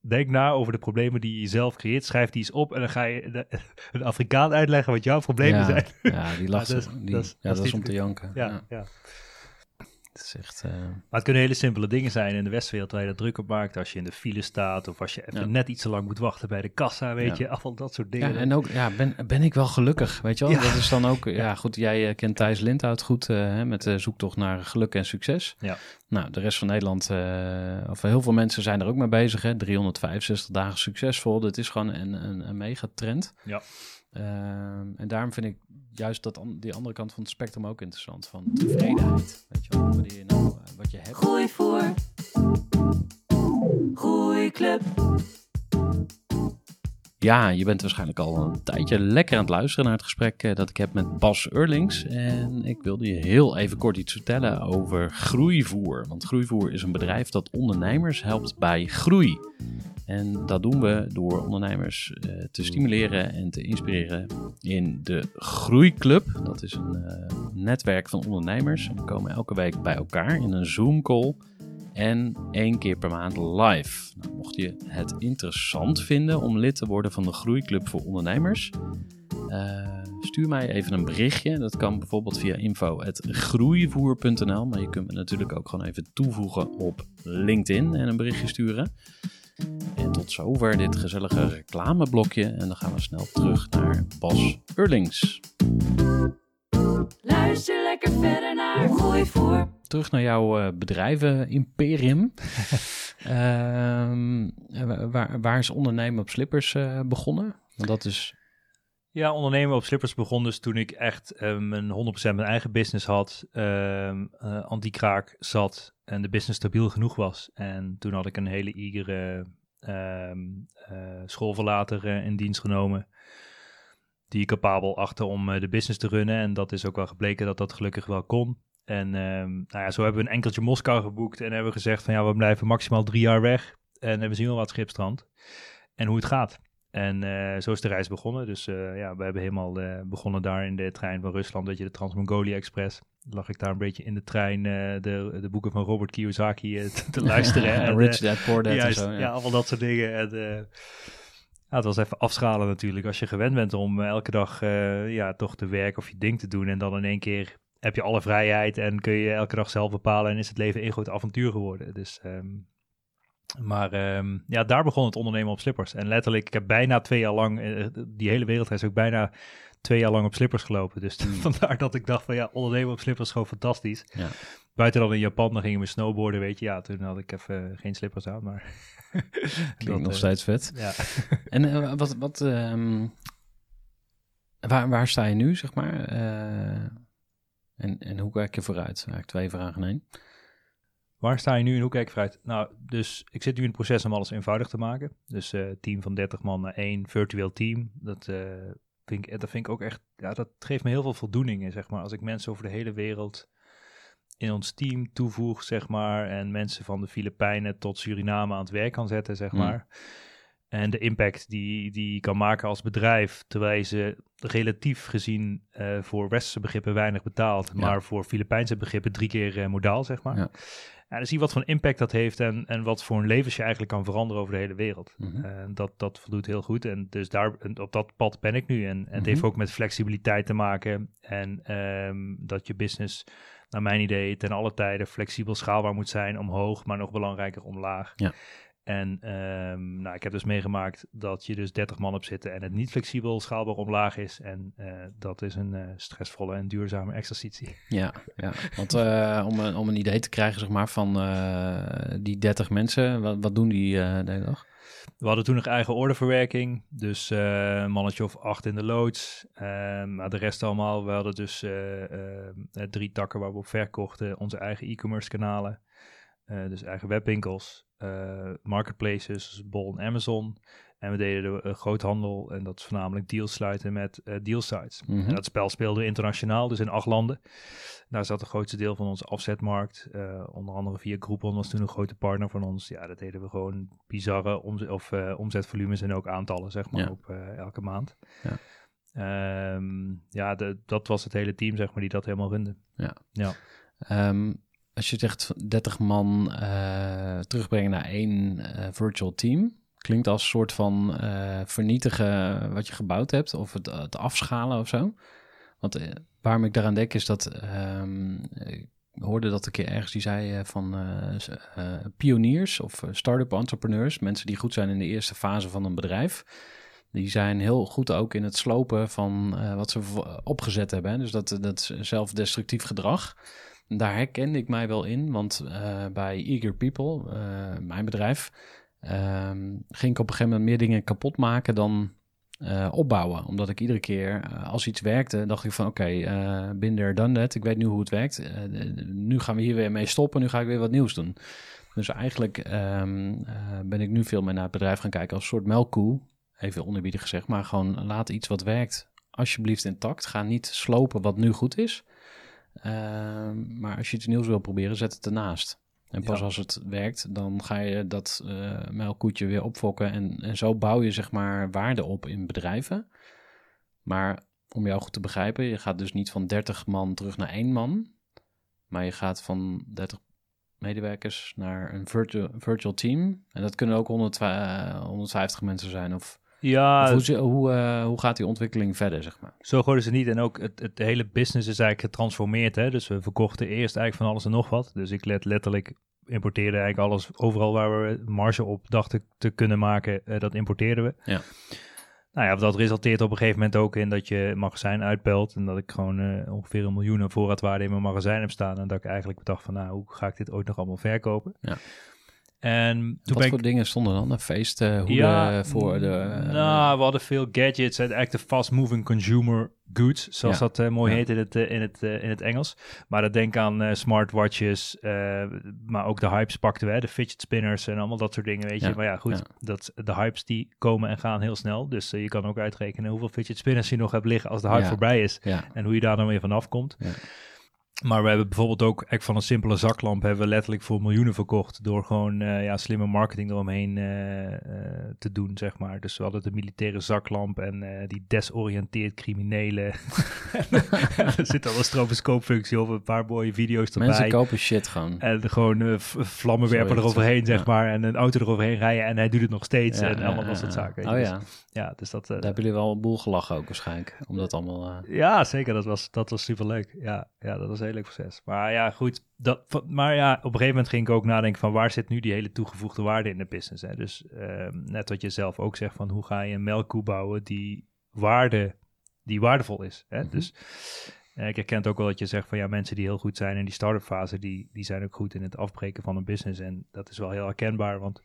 Denk na over de problemen die je zelf creëert. Schrijf die eens op en dan ga je de, [laughs] een Afrikaan uitleggen wat jouw problemen ja, zijn. Ja, die [laughs] lacht. Ja, dat is- die, dat is- ja, dat is om te janken. Ja, Ja. ja. Het is echt... eh, Maar het kunnen hele simpele dingen zijn in de Westwereld waar je dat druk op maakt. Als je in de file staat of als je even Ja. net iets te lang moet wachten bij de kassa, weet Ja. je. Allemaal dat soort dingen. Ja, en ook, ja, ben, ben ik wel gelukkig, weet je wel? Ja. Dat is dan ook, [laughs] ja goed, jij eh, kent Thijs Lindhout goed eh, hè, met de zoektocht naar geluk en succes. Ja. Nou, de rest van Nederland, of heel veel mensen zijn er ook mee bezig, hè? 365 dagen succesvol. Dat is gewoon een, een, een mega trend. Ja. Ehm, en daarom vind ik juist dat an- die andere kant van het spectrum ook interessant, van tevredenheid. Weet je wel, wanneer je nou, eh, wat je hebt. Groeivoer. Groeiclub. Ja, je bent waarschijnlijk al een tijdje lekker aan het luisteren naar het gesprek eh, dat ik heb met Bas Eurlings. En ik wilde je heel even kort iets vertellen over Groeivoer. Want Groeivoer is een bedrijf dat ondernemers helpt bij groei. En dat doen we door ondernemers eh, te stimuleren en te inspireren in de Groeiclub. Dat is een eh, netwerk van ondernemers. We komen elke week bij elkaar in een Zoom-call en één keer per maand live. Nou, mocht je het interessant vinden om lid te worden van de Groeiclub voor Ondernemers, eh, stuur mij even een berichtje. Dat kan bijvoorbeeld via info.groeivoer.nl, maar je kunt me natuurlijk ook gewoon even toevoegen op LinkedIn en een berichtje sturen. En tot zover dit gezellige reclameblokje. En dan gaan we snel terug naar Bas Eurlings. Luister lekker verder naar Groeivoer. terug naar jouw eh, bedrijven Imperium. [laughs] Ehm, eh, waar, waar is ondernemen op slippers eh, begonnen? Want dat is. Ja, ondernemen op slippers begon dus toen ik echt eh, mijn 100% mijn eigen business had, ehm eh, anti-kraak zat en de business stabiel genoeg was. En toen had ik een hele igere ehm eh, schoolverlater eh, in dienst genomen, die capabel achter om eh, de business te runnen. En dat is ook wel gebleken dat dat gelukkig wel kon. En ehm, nou ja, zo hebben we een enkeltje Moskou geboekt en hebben we gezegd van ja, we blijven maximaal drie jaar weg. En we zien wel wat schipstrand en hoe het gaat. En eh, zo is de reis begonnen. Dus eh, ja, we hebben helemaal eh, begonnen daar in de trein van Rusland, weet je, de Trans-Mongolia Express. Lag ik daar een beetje in de trein de, de boeken van Robert Kiyosaki te, te [laughs] luisteren. en, Rich Dad Poor Dad juist, en zo. Ja. ja. allemaal dat soort dingen. En, ja, het was even afschalen natuurlijk. Als je gewend bent om elke dag ja, toch te werken of je ding te doen. En dan in één keer heb je alle vrijheid en kun je elke dag zelf bepalen. En is het leven één groot avontuur geworden. Dus, ehm, maar ehm, ja, daar begon het ondernemen op slippers. En letterlijk, ik heb bijna twee jaar lang, eh, die hele wereldreis ook bijna twee jaar lang op slippers gelopen. Dus [laughs] Hmm. vandaar dat ik dacht van ja, ondernemen op slippers is gewoon fantastisch. Ja. Buiten dan in Japan, dan gingen we snowboarden, weet je. Ja, toen had ik even geen slippers aan, maar... [laughs] Klinkt dat, nog eh, steeds vet. Ja. [laughs] En eh, wat. wat ehm, waar, waar sta je nu, zeg maar? Eh, en, en hoe kijk je vooruit? Eigenlijk twee vragen in één. Waar sta je nu en hoe kijk je vooruit? Nou, dus ik zit nu in het proces om alles eenvoudig te maken. Dus eh team van 30 man naar één virtueel team. Dat, eh, vind ik, dat vind ik ook echt, ja, dat geeft me heel veel voldoening, zeg maar. Als ik mensen over de hele wereld in ons team toevoeg, zeg maar. En mensen van de Filipijnen tot Suriname aan het werk kan zetten, zeg Mm. maar. En de impact die, die kan maken als bedrijf, terwijl je ze relatief gezien eh, voor westerse begrippen weinig betaalt, Ja. maar voor Filipijnse begrippen drie keer modaal, zeg maar. Ja. Ja, dan zie je wat voor impact dat heeft en, en wat voor een levens je eigenlijk kan veranderen over de hele wereld. Mhm. En dat, dat voldoet heel goed. En dus daar, op dat pad ben ik nu. En, en het Mhm. heeft ook met flexibiliteit te maken. En ehm, dat je business, naar mijn idee, ten alle tijden flexibel schaalbaar moet zijn. Omhoog, maar nog belangrijker omlaag. Ja. En ehm, nou, ik heb dus meegemaakt dat je dus 30 man op zitten en het niet flexibel schaalbaar omlaag is. En eh, dat is een eh, stressvolle en duurzame exercitie. Ja, ja. want eh, om, een, om een idee te krijgen, zeg maar, van die 30 mensen, wat, wat doen die de dag? We hadden toen nog eigen orderverwerking. Dus een mannetje of acht in de loods. Ehm, maar de rest allemaal. We hadden dus eh, eh, eh, drie takken waar we op verkochten. Onze eigen e-commerce kanalen. Eh, dus eigen webwinkels. eh, marketplaces, Bol en Amazon. En we deden de eh, groothandel en dat is voornamelijk deals sluiten met dealsites. Mhm. En dat spel speelden we internationaal, dus in acht landen. Daar zat het grootste deel van onze afzetmarkt. Onder andere via Groupon was toen een grote partner van ons. Ja, dat deden we gewoon bizarre omzet, of, omzetvolumes en ook aantallen, zeg maar, Ja. op elke maand. Ja. Ehm, ja, de, dat was het hele team, zeg maar, die dat helemaal runde. Ehm, als je zegt 30 man eh, terugbrengen naar één eh, virtual team, klinkt als een soort van eh, vernietigen wat je gebouwd hebt of het, het afschalen of zo. Want waarom ik daaraan denk is dat ehm, ik hoorde dat een keer ergens die zei van pioniers of start-up entrepreneurs, mensen die goed zijn in de eerste fase van een bedrijf. Die zijn heel goed ook in het slopen van wat ze opgezet hebben. Dus dat, dat zelfdestructief gedrag. Daar herkende ik mij wel in, want eh, bij Eager People, eh, mijn bedrijf, ehm, ging ik op een gegeven moment meer dingen kapot maken dan eh, opbouwen. Omdat ik iedere keer, als iets werkte, dacht ik van oké, eh bin there, done that. Ik weet nu hoe het werkt. Nu gaan we hier weer mee stoppen, nu ga ik weer wat nieuws doen. Dus eigenlijk ehm, eh, ben ik nu veel meer naar het bedrijf gaan kijken als een soort melkkoe. Even onerbiedig gezegd, maar gewoon laat iets wat werkt alsjeblieft intact. Ga niet slopen wat nu goed is. Ehm, maar als je iets nieuws wil proberen, zet het ernaast. En pas Ja. als het werkt, dan ga je dat eh melkkoetje weer opfokken. En, en zo bouw je zeg maar waarde op in bedrijven. Maar om jou goed te begrijpen, je gaat dus niet van 30 man terug naar één man. Maar je gaat van 30 medewerkers naar een virtual, virtual team. En dat kunnen ook 100, eh, 150 mensen zijn. Of, Ja, of hoe, eh, hoe gaat die ontwikkeling verder, zeg maar? Zo groot is het niet. En ook het, het hele business is eigenlijk getransformeerd. Hè? Dus we verkochten eerst eigenlijk van alles en nog wat. Dus ik let letterlijk importeerde eigenlijk alles. Overal waar we marge op dachten te kunnen maken, eh, dat importeerden we. Ja. Nou ja, dat resulteert op een gegeven moment ook in dat je magazijn uitpelt. En dat ik gewoon eh, ongeveer een miljoen aan voorraadwaarde in mijn magazijn heb staan. En dat ik eigenlijk dacht van, nou, hoe ga ik dit ooit nog allemaal verkopen? Ja. En toen Wat ik voor dingen stonden dan? Een feest, eh hoeden ja, voor de... eh, nou, we hadden veel gadgets. en Eigenlijk de fast-moving consumer goods, zoals Ja. dat eh, mooi Ja. heet in het, in, het, in het Engels. Maar dat denk aan smartwatches, maar ook de hypes pakten we, hè, de fidget spinners en allemaal dat soort dingen, weet je. Maar ja, goed, dat, de hypes die komen en gaan heel snel. Dus je kan ook uitrekenen hoeveel fidget spinners je nog hebt liggen als de hype voorbij is. ja, En hoe je daar dan weer vanaf komt. Maar we hebben bijvoorbeeld ook eigenlijk van een simpele zaklamp hebben we letterlijk voor miljoenen verkocht. Door gewoon eh, ja, slimme marketing eromheen eh, te doen, zeg maar. Dus we hadden de militaire zaklamp en die desoriënteerd criminelen. [laughs] er zit al een stroboscoopfunctie op, een paar mooie video's erbij. mensen kopen shit gewoon. En gewoon v- vlammenwerper Sorry, eroverheen, zeg ja. maar. En een auto eroverheen rijden en hij doet het nog steeds. Ja, en allemaal dat soort zaken. Oh Dus, ja, ja, dus dat... daar hebben jullie wel een boel gelachen ook waarschijnlijk. Om dat allemaal... ja, zeker. Dat was, dat was superleuk. Ja, ja, dat was leuk proces. Maar ja, goed. Dat, maar ja, op een gegeven moment ging ik ook nadenken van waar zit nu die hele toegevoegde waarde in de business. Hè? Dus ehm, net wat je zelf ook zegt van hoe ga je een melkkoe bouwen die, waarde, die waardevol is. Hè? Mhm. Dus eh, ik herken het ook wel dat je zegt van ja, mensen die heel goed zijn in die start-up fase, die, die zijn ook goed in het afbreken van een business. En dat is wel heel herkenbaar, want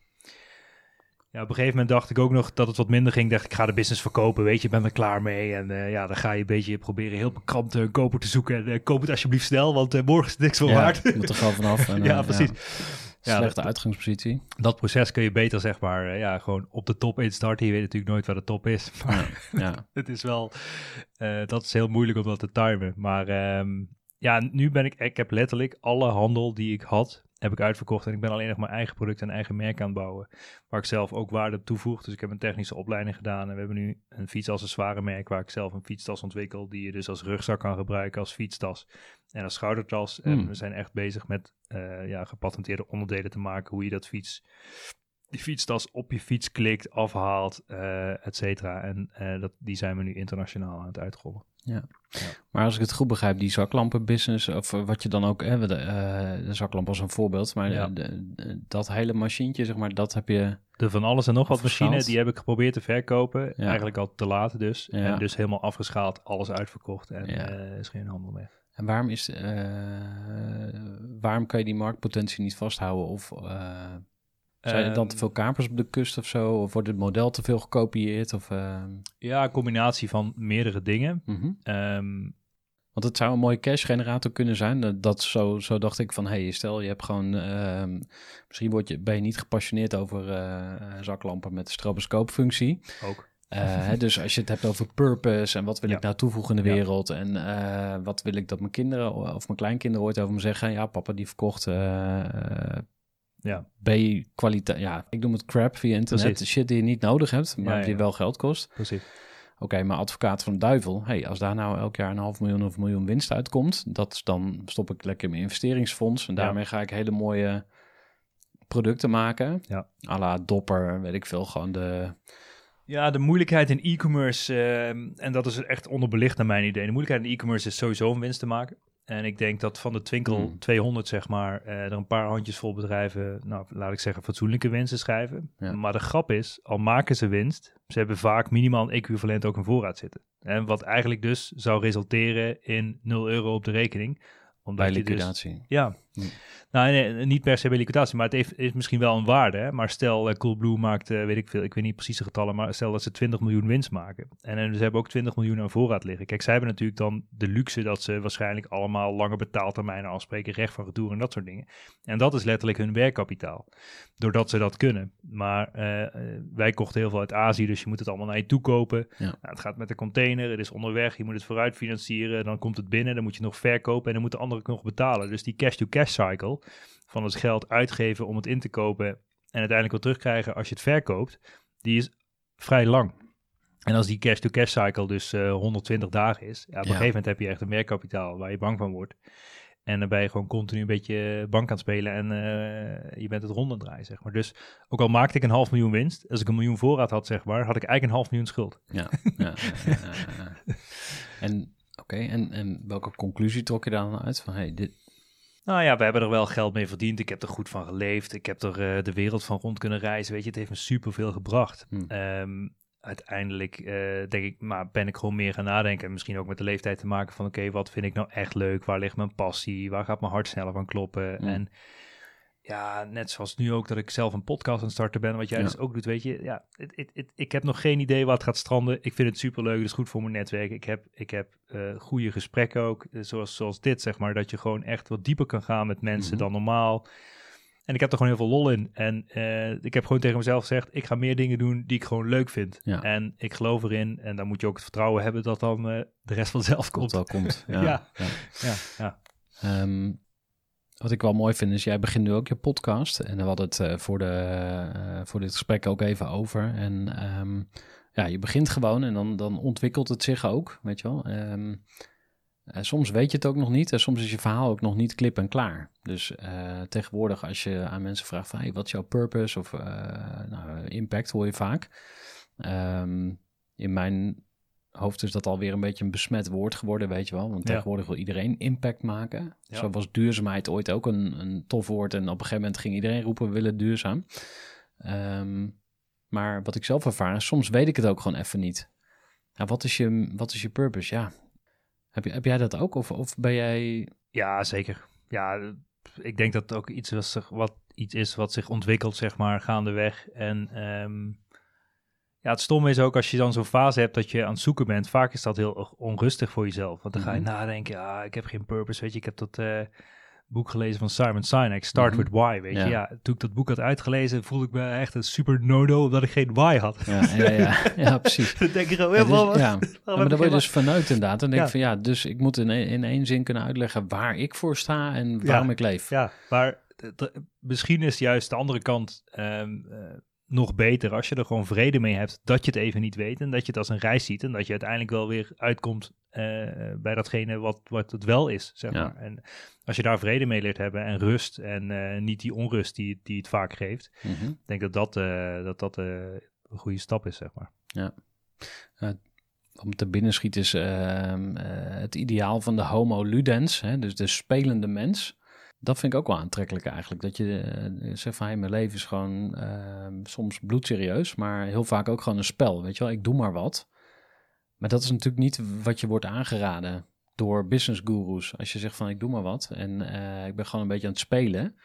ja, op een gegeven moment dacht ik ook nog dat het wat minder ging. Dacht ik, ga de business verkopen, weet je, ben er klaar mee. En eh, ja, dan ga je een beetje proberen heel bekrampt een koper te zoeken. En eh, koop het alsjeblieft snel, want eh, morgen is het niks voor ja, waard. moet er gewoon vanaf. En, [laughs] ja, eh, precies. Ja, Slechte uitgangspositie. dat proces kun je beter, zeg maar, eh, ja, gewoon op de top instarten. Je weet natuurlijk nooit waar de top is. [laughs] Maar Ja, het is wel, eh, dat is heel moeilijk om dat te timen. Maar ehm, ja, nu ben ik, ik heb letterlijk alle handel die ik had, heb ik uitverkocht. En ik ben alleen nog mijn eigen product en eigen merk aan het bouwen. Waar ik zelf ook waarde op toevoeg. Dus ik heb een technische opleiding gedaan. En we hebben nu een fietsaccessoire-merk waar ik zelf een fietstas ontwikkel. Die je dus als rugzak kan gebruiken, als fietstas en als schoudertas. En Hmm. we zijn echt bezig met eh, ja, gepatenteerde onderdelen te maken. Hoe je dat fiets, die fietstas op je fiets klikt, afhaalt, eh et cetera. En eh, dat, die zijn we nu internationaal aan het uitrollen. maar als ik het goed begrijp, die zaklampenbusiness, of wat je dan ook, hè, de, eh, de zaklamp was een voorbeeld, maar Ja. de- de- dat hele machientje, zeg maar, dat heb je... De van alles en nog wat machine, die heb ik geprobeerd te verkopen. Ja. Eigenlijk al te laat dus. Ja. En dus helemaal afgeschaald, alles uitverkocht. En Ja. is geen handel meer. En waarom is, waarom kan je die marktpotentie niet vasthouden? Of zijn er dan te Ehm, veel kapers op de kust of zo? Of wordt het model te veel gekopieerd? Of, eh, Ja, een combinatie van meerdere dingen. mhm. Ehm, Want Want het zou een mooie cash generator kunnen zijn. Dat, zo, zo dacht ik van, hey, stel je hebt gewoon, ehm, misschien word je, ben je niet gepassioneerd over eh, zaklampen met stroboscoopfunctie. Ook. Eh, dus als je het hebt over purpose en wat wil Ja. ik nou toevoegen in de Ja. wereld en eh, wat wil ik dat mijn kinderen of mijn kleinkinderen ooit over me zeggen. Ja, papa die verkocht eh, eh, Ja. B-kwaliteit. Ja, ik noem het crap via internet. Precies. Shit die je niet nodig hebt, maar Ja, die wel geld kost. Precies. Oké, maar advocaat van de duivel. Hey, als daar nou elk jaar een half miljoen of een miljoen winst uitkomt, dat dan stop ik lekker in mijn investeringsfonds en daarmee ga ik hele mooie producten maken. Ja. À la dopper, weet ik veel, gewoon de... Ja, de moeilijkheid in e-commerce, ehm, en dat is echt onderbelicht naar mijn idee. De moeilijkheid in e-commerce is sowieso om winst te maken. En ik denk dat van de Twinkel Hmm. 200, zeg maar, eh, er een paar handjesvol bedrijven, nou, laat ik zeggen, fatsoenlijke winsten schrijven. Ja. Maar de grap is, al maken ze winst, ze hebben vaak minimaal een equivalent ook in voorraad zitten. En wat eigenlijk dus zou resulteren in 0 euro op de rekening. Omdat bij dus- liquidatie. ja. Hm. Nou, nee, niet per se bij liquidatie, maar het heeft, heeft misschien wel een waarde. Hè? Maar stel, Coolblue maakt, eh, weet ik veel, ik weet niet precies de getallen, maar stel dat ze 20 miljoen winst maken. En, eh, ze hebben ook 20 miljoen aan voorraad liggen. Kijk, zij hebben natuurlijk dan de luxe dat ze waarschijnlijk allemaal lange betaaltermijnen afspreken, recht van retour en dat soort dingen. En dat is letterlijk hun werkkapitaal, doordat ze dat kunnen. Maar eh, wij kochten heel veel uit Azië, dus je moet het allemaal naar je toe kopen. Ja. Nou, het gaat met de container, het is onderweg, je moet het vooruit financieren, dan komt het binnen, dan moet je nog verkopen en dan moet de andere nog betalen. Dus die cash-to-cash cycle van het geld uitgeven om het in te kopen en uiteindelijk weer terugkrijgen als je het verkoopt, die is vrij lang. En als die cash-to-cash cycle dus eh, 120 dagen is, ja, op een Ja. gegeven moment heb je echt een werkkapitaal waar je bang van wordt. En dan ben je gewoon continu een beetje bank aan het spelen en eh, je bent het rond aan het draaien, zeg maar. Dus ook al maakte ik een half miljoen winst, als ik een miljoen voorraad had, zeg maar, had ik eigenlijk een half miljoen schuld. Ja, ja, ja, ja, ja. [laughs] En oké, en, en welke conclusie trok je daar dan uit? Van hey, dit, Nou ja, we hebben er wel geld mee verdiend. Ik heb er goed van geleefd. Ik heb er eh, de wereld van rond kunnen reizen. Weet je, het heeft me superveel gebracht. Hmm. Ehm, uiteindelijk eh, denk ik, maar ben ik gewoon meer gaan nadenken. En misschien ook met de leeftijd te maken van... oké, wat vind ik nou echt leuk? Waar ligt mijn passie? Waar gaat mijn hart sneller van kloppen? Hmm. En ja, net zoals nu ook dat ik zelf een podcast aan het starten ben... wat jij Ja. dus ook doet, weet je. Ja, ik heb nog geen idee waar het gaat stranden. Ik vind het superleuk. Het is goed voor mijn netwerk. Ik heb, ik heb eh, goede gesprekken ook. eh, zoals, zoals dit, zeg maar. Dat je gewoon echt wat dieper kan gaan met mensen Mhm. dan normaal. En ik heb er gewoon heel veel lol in. En eh, ik heb gewoon tegen mezelf gezegd: ik ga meer dingen doen die ik gewoon leuk vind. Ja. En ik geloof erin. En dan moet je ook het vertrouwen hebben dat dan de rest vanzelf komt komt. wel komt. [laughs] Ja. Ja. ja. Ja, ja. Ehm, wat ik wel mooi vind is, jij begint nu ook je podcast. En we hadden het eh, voor, de, eh, voor dit gesprek ook even over. En ehm, ja, je begint gewoon en dan, dan ontwikkelt het zich ook, weet je wel. Eh, soms weet je het ook nog niet en soms is je verhaal ook nog niet klip en klaar. Dus eh, tegenwoordig als je aan mensen vraagt van, hey, wat is jouw purpose of nou, impact hoor je vaak. Ehm, in mijn hoofd is dat alweer een beetje een besmet woord geworden, weet je wel. Want tegenwoordig wil iedereen impact maken. Zo was duurzaamheid ooit ook een, een tof woord. En op een gegeven moment ging iedereen roepen, we willen duurzaam. Ehm, maar wat ik zelf ervaar, is, soms weet ik het ook gewoon even niet. Ja, wat, is je, wat is je purpose? Ja. Heb, je, heb jij dat ook? Of, of ben jij... Ja, zeker. Ja, ik denk dat het ook iets, was, wat, iets is wat zich ontwikkelt, zeg maar, gaandeweg. En ehm, ja, het stomme is ook als je dan zo'n fase hebt dat je aan het zoeken bent. Vaak is dat heel onrustig voor jezelf. Want dan ga je Mhm. nadenken, ja, ik heb geen purpose, weet je. Ik heb dat eh, boek gelezen van Simon Sinek, Start Mhm. with Why, weet Ja. je. Ja, toen ik dat boek had uitgelezen, voelde ik me echt een super no-no omdat ik geen why had. Ja, ja, ja, [laughs] ja precies. dan denk je gewoon, Ja, dus- ja. maar ik dan word je dus verneukt inderdaad. Dan denk ik van ja, dus ik moet in, in één zin kunnen uitleggen waar ik voor sta en waarom ik leef. Ja, maar misschien is juist de andere kant ehm, eh, nog beter als je er gewoon vrede mee hebt dat je het even niet weet en dat je het als een reis ziet en dat je uiteindelijk wel weer uitkomt eh, bij datgene wat, wat het wel is, zeg Ja. maar. En als je daar vrede mee leert hebben en rust en eh, niet die onrust die, die het vaak geeft, Mhm. ik denk dat dat, eh, dat, dat een goede stap is, zeg maar. Wat me te binnen schiet is ehm, eh, het ideaal van de homo ludens, hè, dus de spelende mens. Dat vind ik ook wel aantrekkelijk eigenlijk. Dat je eh, zegt van, hey, mijn leven is gewoon ehm, soms bloedserieus, maar heel vaak ook gewoon een spel. Weet je wel, ik doe maar wat. Maar dat is natuurlijk niet wat je wordt aangeraden door business gurus. Als je zegt van, ik doe maar wat en eh, ik ben gewoon een beetje aan het spelen,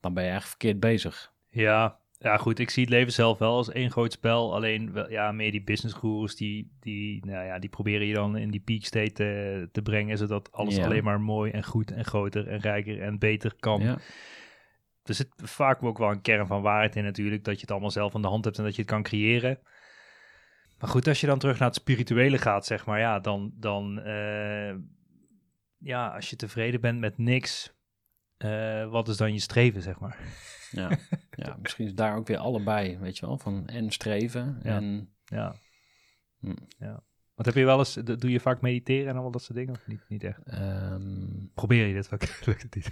dan ben je eigenlijk verkeerd bezig. Ja, Ja, goed, ik zie het leven zelf wel als één groot spel. Alleen, wel, ja, meer die business gurus, die, die, nou ja, die proberen je dan in die peak state te, te brengen, zodat alles Ja. alleen maar mooi en goed en groter en rijker en beter kan. Ja. Er zit vaak ook wel een kern van waarheid in natuurlijk, dat je het allemaal zelf aan de hand hebt en dat je het kan creëren. Maar goed, als je dan terug naar het spirituele gaat, zeg maar, ja, dan, dan eh, ja, als je tevreden bent met niks, eh, wat is dan je streven, zeg maar? Ja. [laughs] ja, misschien is daar ook weer allebei, weet je wel, van en streven Ja. en Ja. Hm. ja. Want heb je wel eens, doe je vaak mediteren en allemaal dat soort dingen? Of niet, niet echt? ehm, Probeer je dit ook? [laughs] Lukt het niet?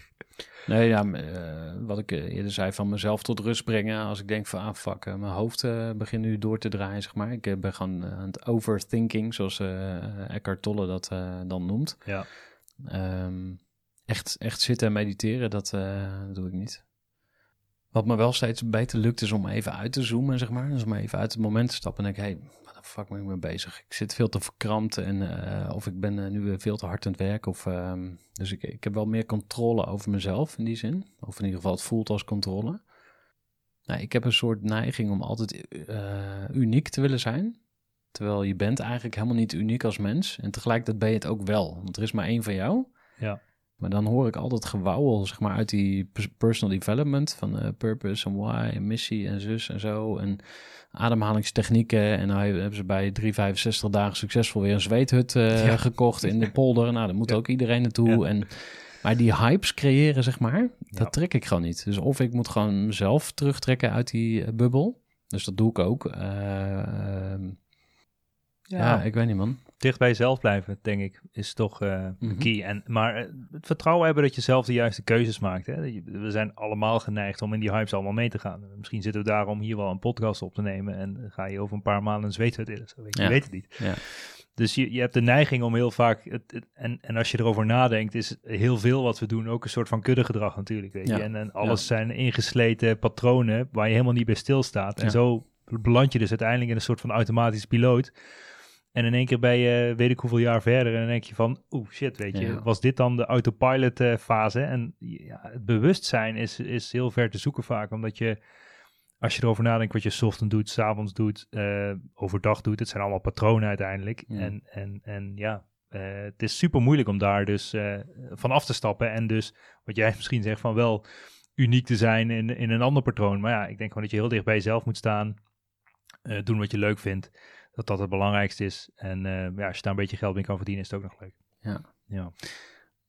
Nee, ja, eh, wat ik eh, eerder zei, van mezelf tot rust brengen. Als ik denk van, ah fuck, eh, mijn hoofd eh, begint nu door te draaien, zeg maar. Ik ben gewoon aan het overthinking, zoals Eckhart Tolle dat dan noemt. Ja. Ehm, echt, echt zitten en mediteren, dat doe ik niet. Wat me wel steeds beter lukt, is om even uit te zoomen, zeg maar. Dus om even uit het moment te stappen en denk, hey, wat de fuck ben ik mee bezig? Ik zit veel te verkrampt en eh, of ik ben eh, nu veel te hard aan het werk. Of, ehm, dus ik, ik heb wel meer controle over mezelf in die zin. Of in ieder geval, het voelt als controle. Nou, ik heb een soort neiging om altijd eh, uniek te willen zijn. Terwijl je bent eigenlijk helemaal niet uniek als mens. En tegelijkertijd ben je het ook wel. Want er is maar één van jou. Ja. Maar dan hoor ik altijd gewauwel, zeg maar, uit die pers- personal development. Van eh, purpose en why en missie en zus en zo. En ademhalingstechnieken. En nou hebben ze bij 365 dagen succesvol weer een zweethut eh, Ja. gekocht in de polder. Nou, daar moet Ja. ook iedereen naartoe. Ja. En, maar die hypes creëren, zeg maar, dat trek ik gewoon niet. Dus of ik moet gewoon mezelf terugtrekken uit die eh, bubbel. Dus dat doe ik ook. Eh, ehm, ja. ik weet niet, man. Dicht bij jezelf blijven, denk ik, is toch eh Mhm. key. En, maar eh, het vertrouwen hebben dat je zelf de juiste keuzes maakt. Hè? We zijn allemaal geneigd om in die hypes allemaal mee te gaan. Misschien zitten we daarom hier wel een podcast op te nemen en ga je over een paar maanden een zweethut in. Je, Ja. weet het niet. Ja. Dus je, je hebt de neiging om heel vaak, het, het- en, en als je erover nadenkt, is heel veel wat we doen ook een soort van kuddegedrag natuurlijk. Weet Ja. je? En, en alles zijn ingesleten patronen waar je helemaal niet bij stilstaat. En zo beland je dus uiteindelijk in een soort van automatisch piloot. En in één keer ben je, weet ik hoeveel jaar verder, en dan denk je van, oeh shit, weet je, Ja. was dit dan de autopilot eh, fase? En ja, het bewustzijn is, is heel ver te zoeken vaak, omdat je, als je erover nadenkt wat je 's ochtends doet, 's avonds doet, eh, overdag doet, het zijn allemaal patronen uiteindelijk. Ja. En, en, en ja, eh, het is super moeilijk om daar dus van af te stappen en dus, wat jij [laughs] misschien zegt, van wel uniek te zijn in, in een ander patroon. Maar ja, ik denk gewoon dat je heel dicht bij jezelf moet staan, doen wat je leuk vindt dat dat het belangrijkste is. En eh, ja, als je daar een beetje geld mee kan verdienen, is het ook nog leuk. Ja. Ja.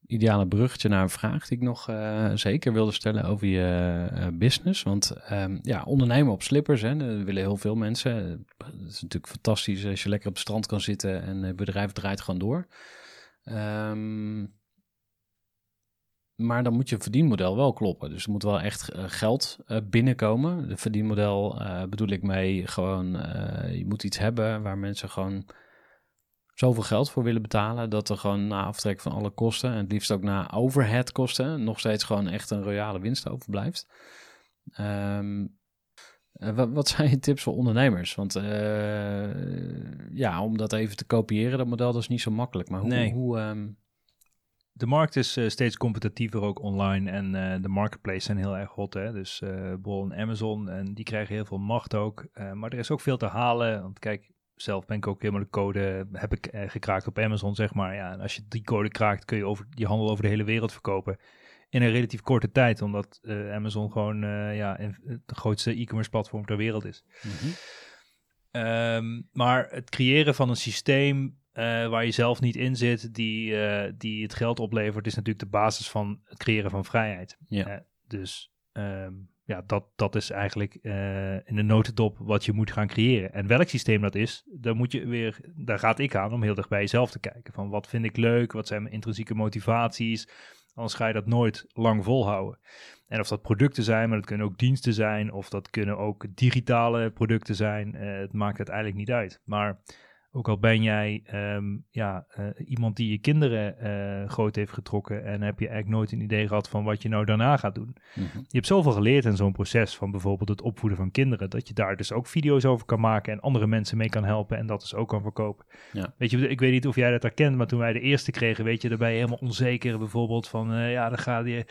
ideale bruggetje naar een vraag die ik nog eh, zeker wilde stellen over je eh, business. Want ehm, ja, ondernemen op slippers, hè, dat willen heel veel mensen. Het is natuurlijk fantastisch als je lekker op het strand kan zitten en het bedrijf draait gewoon door. Ehm, maar dan moet je verdienmodel wel kloppen. Dus er moet wel echt eh, geld eh, binnenkomen. De verdienmodel eh, bedoel ik mee gewoon, je moet iets hebben waar mensen gewoon zoveel geld voor willen betalen dat er gewoon na aftrek van alle kosten en het liefst ook na overhead kosten nog steeds gewoon echt een royale winst overblijft. Ehm, eh, wat, wat zijn je tips voor ondernemers? Want ja, om dat even te kopiëren, dat model, dat is niet zo makkelijk. Maar hoe, Nee. hoe ehm, De markt is eh, steeds competitiever ook online en eh, de marketplace zijn heel erg hot. Hè? Dus eh bijvoorbeeld Amazon en die krijgen heel veel macht ook. Maar er is ook veel te halen. Want kijk, zelf ben ik ook helemaal de code heb ik gekraakt op Amazon, zeg maar. Ja, en als je die code kraakt, kun je over, die handel over de hele wereld verkopen. In een relatief korte tijd, omdat Amazon gewoon ja, het grootste e-commerce platform ter wereld is. Ehm, maar het creëren van een systeem eh, waar je zelf niet in zit, die, eh, die het geld oplevert, is natuurlijk de basis van het creëren van vrijheid. Ja. Eh, dus ehm, ja, dat, dat is eigenlijk in de notendop wat je moet gaan creëren. En welk systeem dat is, daar moet je weer, daar gaat ik aan om heel dicht bij jezelf te kijken. Van wat vind ik leuk, wat zijn mijn intrinsieke motivaties, anders ga je dat nooit lang volhouden. En of dat producten zijn, maar dat kunnen ook diensten zijn, of dat kunnen ook digitale producten zijn. het maakt uiteindelijk niet uit. Maar Ook al ben jij ehm, ja, eh, iemand die je kinderen eh, groot heeft getrokken en heb je eigenlijk nooit een idee gehad van wat je nou daarna gaat doen. Mhm. Je hebt zoveel geleerd in zo'n proces van bijvoorbeeld het opvoeden van kinderen, dat je daar dus ook video's over kan maken en andere mensen mee kan helpen en dat dus ook kan verkopen. Ja. Weet je, ik weet niet of jij dat herkent, maar toen wij de eerste kregen, weet je, daar ben je helemaal onzeker bijvoorbeeld van, eh, ja, dan gaat, je,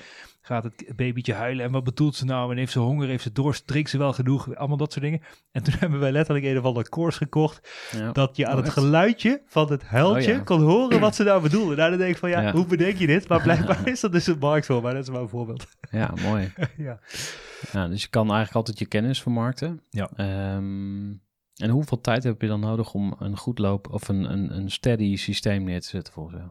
gaat het babytje huilen en wat bedoelt ze nou en heeft ze honger, heeft ze dorst, drinkt ze wel genoeg, allemaal dat soort dingen. En toen [laughs] hebben wij letterlijk een of andere koers gekocht, Ja. dat je aan Oh, het geluidje van het huiltje Oh, ja. kon horen wat ze nou bedoelde. Nou, dan denk ik van, ja, Ja. hoe bedenk je dit? Maar blijkbaar is dat dus een markt voor, maar dat is maar een voorbeeld. ja, mooi. [laughs] ja. Ja, dus je kan eigenlijk altijd je kennis vermarkten. Ja. Ehm, en hoeveel tijd heb je dan nodig om een goed loop of een, een, een steady systeem neer te zetten volgens jou?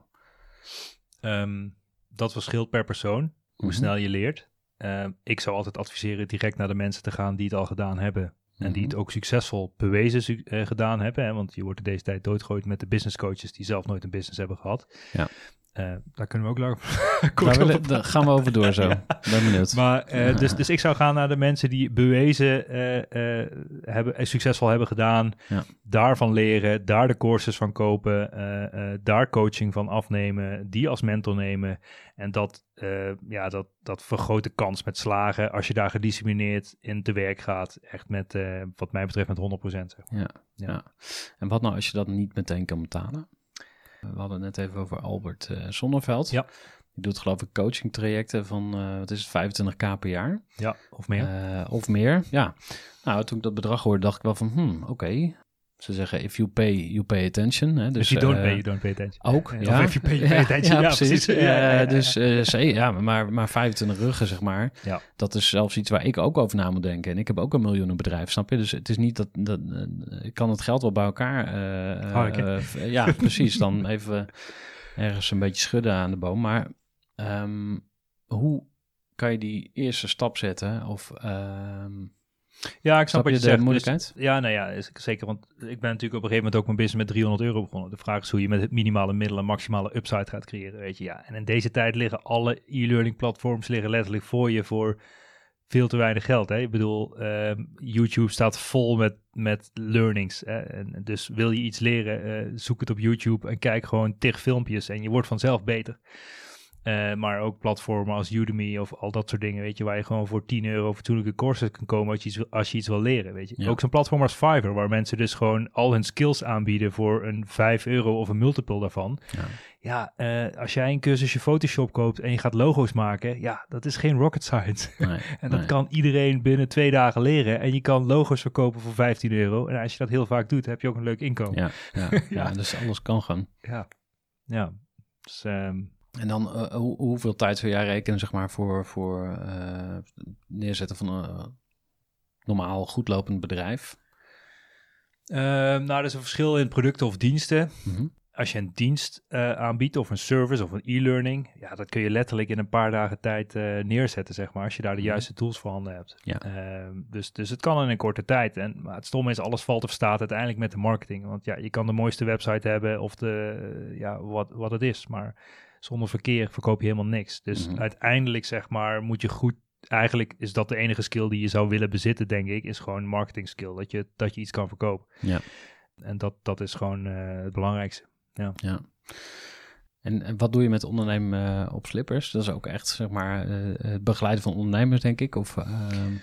Ehm, dat verschilt per persoon, hoe Mhm. snel je leert. Ehm, ik zou altijd adviseren direct naar de mensen te gaan die het al gedaan hebben. En die Mhm. het ook succesvol bewezen su- eh, gedaan hebben. Hè? Want je wordt in deze tijd doodgegooid met de business coaches die zelf nooit een business hebben gehad. Ja. Eh, daar kunnen we ook lang Daar, [laughs] kort willen- daar gaan we over door zo. [laughs] Ben benieuwd. Maar, eh, dus, dus ik zou gaan naar de mensen die bewezen eh, hebben, succesvol hebben gedaan. Ja. Daarvan leren, daar de courses van kopen, daar coaching van afnemen, die als mentor nemen. En dat, ja, dat, dat vergroot de kans met slagen als je daar gedisciplineerd in te werk gaat. Echt met, wat mij betreft, met 100%. Zeg. maar. Ja, Ja. ja. En wat nou als je dat niet meteen kan betalen? We hadden het net even over Albert Zonneveld. Ja. Die doet geloof ik coaching trajecten van, eh, wat is het, 25k per jaar? Ja, of meer. Eh, of meer, ja. Nou, toen ik dat bedrag hoorde, dacht ik wel van, hmm, oké. Ze zeggen, if you pay, you pay attention. Hè? Dus, If you don't eh, pay, you don't pay attention. Ook, Eh, ja. Of if you pay, you pay attention. Ja, precies. Ja, Ja, ja, dus eh, zee- ja, maar, maar 25 ruggen, zeg maar. Ja. Dat is zelfs iets waar ik ook over na moet denken. En ik heb ook een miljoenenbedrijf, snap je? Dus het is niet dat... dat eh, ik kan het geld wel bij elkaar... eh, eh, eh, v- ja, [laughs] precies. Dan even ergens een beetje schudden aan de boom. Maar ehm, hoe kan je die eerste stap zetten? Of... ehm, Ja, ik snap Snap wat je de zegt. moeilijkheid? Dus, ja, nou ja, is, zeker. Want ik ben natuurlijk op een gegeven moment ook mijn business met 300 euro begonnen. De vraag is hoe je met het minimale middelen maximale upside gaat creëren, weet je. Ja, en in deze tijd liggen alle e-learning platforms liggen letterlijk voor je voor veel te weinig geld. Hè? Ik bedoel, ehm, YouTube staat vol met, met learnings. Hè? En dus wil je iets leren, eh, zoek het op YouTube en kijk gewoon tig filmpjes en je wordt vanzelf beter. Eh, maar ook platformen als Udemy of al dat soort dingen, weet je, waar je gewoon voor 10 euro fatsoenlijke courses kan komen als je iets, wil- als je iets wil leren, weet je. Ja. Ook zo'n platform als Fiverr, waar mensen dus gewoon al hun skills aanbieden voor een 5 euro of een multiple daarvan. ja. Ja, eh, als jij een cursusje Photoshop koopt en je gaat logo's maken, ja, dat is geen rocket science. [laughs] Nee, En dat nee. kan iedereen binnen twee dagen leren. En je kan logo's verkopen voor 15 euro. En als je dat heel vaak doet, heb je ook een leuk inkomen. Ja, ja, [laughs] Ja. dus alles kan gaan. Ja. Ja. Dus, En dan, eh, hoe, hoeveel tijd zou jij rekenen, zeg maar, voor, voor eh, neerzetten van een normaal goedlopend bedrijf? ehm, nou, er is een verschil in producten of diensten. Mhm. Als je een dienst eh, aanbiedt of een service of een e-learning, ja, dat kun je letterlijk in een paar dagen tijd eh, neerzetten, zeg maar, als je daar de Mhm. juiste tools voor handen hebt. Ja. Ehm, dus, dus het kan in een korte tijd. En, maar het stomme is, alles valt of staat uiteindelijk met de marketing. Want ja, je kan de mooiste website hebben of de, eh, ja, wat, wat het is, maar zonder verkeer verkoop je helemaal niks. Dus Mhm. uiteindelijk, zeg maar, moet je goed eigenlijk is dat de enige skill die je zou willen bezitten, denk ik, is gewoon marketing skill. Dat je, dat je iets kan verkopen. Ja. En dat, dat is gewoon eh, het belangrijkste. Ja. En, en wat doe je met ondernemen eh, op slippers? Dat is ook echt, zeg maar, eh, het begeleiden van ondernemers, denk ik. Of, ehm,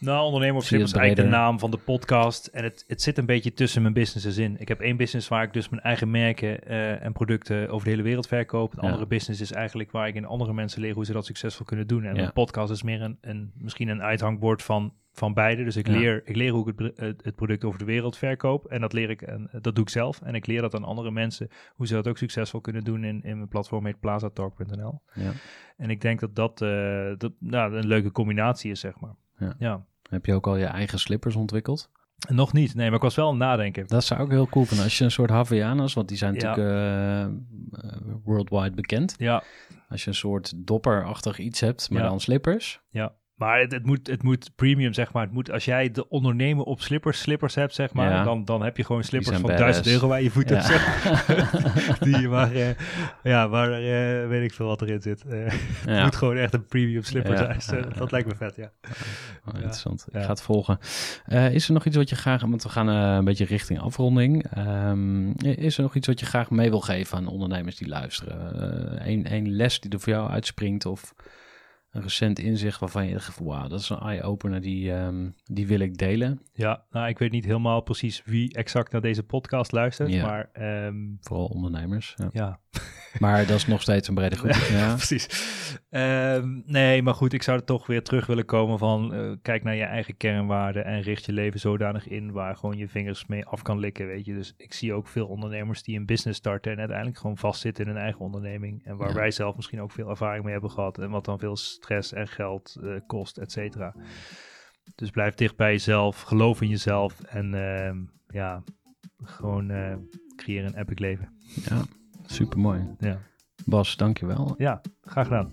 Nou, ondernemer op is eigenlijk de naam van de podcast. En het, het zit een beetje tussen mijn businesses in. Ik heb één business waar ik dus mijn eigen merken eh, en producten over de hele wereld verkoop. Een Ja. andere business is eigenlijk waar ik in andere mensen leer hoe ze dat succesvol kunnen doen. En Ja. een podcast is meer een, een, misschien een uithangbord van, van beide. Dus ik, Ja. leer, ik leer hoe ik het, het, product over de wereld verkoop. En dat leer ik en dat doe ik zelf. En ik leer dat aan andere mensen hoe ze dat ook succesvol kunnen doen in, in mijn platform heet plazatalk.nl. ja. En ik denk dat dat, eh, dat nou, een leuke combinatie is, zeg maar. Ja. ja. Heb je ook al je eigen slippers ontwikkeld? Nog niet, nee, maar ik was wel aan het nadenken. Dat zou ik heel cool vinden. Als je een soort Havaianas, want die zijn Ja. natuurlijk eh, eh, worldwide bekend. Ja, Als je een soort dopperachtig iets hebt, maar Ja. dan slippers. ja. Maar het, het, moet, het moet premium, zeg maar. Het moet, als jij de ondernemer op slippers, slippers hebt, zeg maar, Ja. dan, dan heb je gewoon slippers van badass. 1000 euro waar je voet op Ja. zet. [laughs] Die, maar eh, ja, maar eh, weet ik veel wat erin zit. Eh, Het moet gewoon echt een premium slipper zijn. Dat lijkt me vet, ja. Oh, interessant. Ik ga het volgen. Is er nog iets wat je graag, want we gaan een beetje richting afronding. Ehm, is er nog iets wat je graag mee wil geven aan ondernemers die luisteren? Eén één les die er voor jou uitspringt of een recent inzicht waarvan je dacht, wauw, dat is een eye-opener, die, ehm, die wil ik delen. Ja, nou, ik weet niet helemaal precies wie exact naar deze podcast luistert, Ja. maar ehm, Vooral ondernemers. Ja. ja, [laughs] Maar dat is nog steeds een brede groep. [laughs] Ja. precies. Ehm, nee, maar goed, ik zou er toch weer terug willen komen van eh, kijk naar je eigen kernwaarden en richt je leven zodanig in waar gewoon je vingers mee af kan likken, weet je. Dus ik zie ook veel ondernemers die een business starten en uiteindelijk gewoon vastzitten in hun eigen onderneming en waar Ja. wij zelf misschien ook veel ervaring mee hebben gehad en wat dan veel stress en geld eh, kost, et cetera. Dus blijf dicht bij jezelf, geloof in jezelf en ehm, ja, gewoon eh, creëer een epic leven. ja, supermooi. Ja, Bas, dankjewel. ja graag gedaan.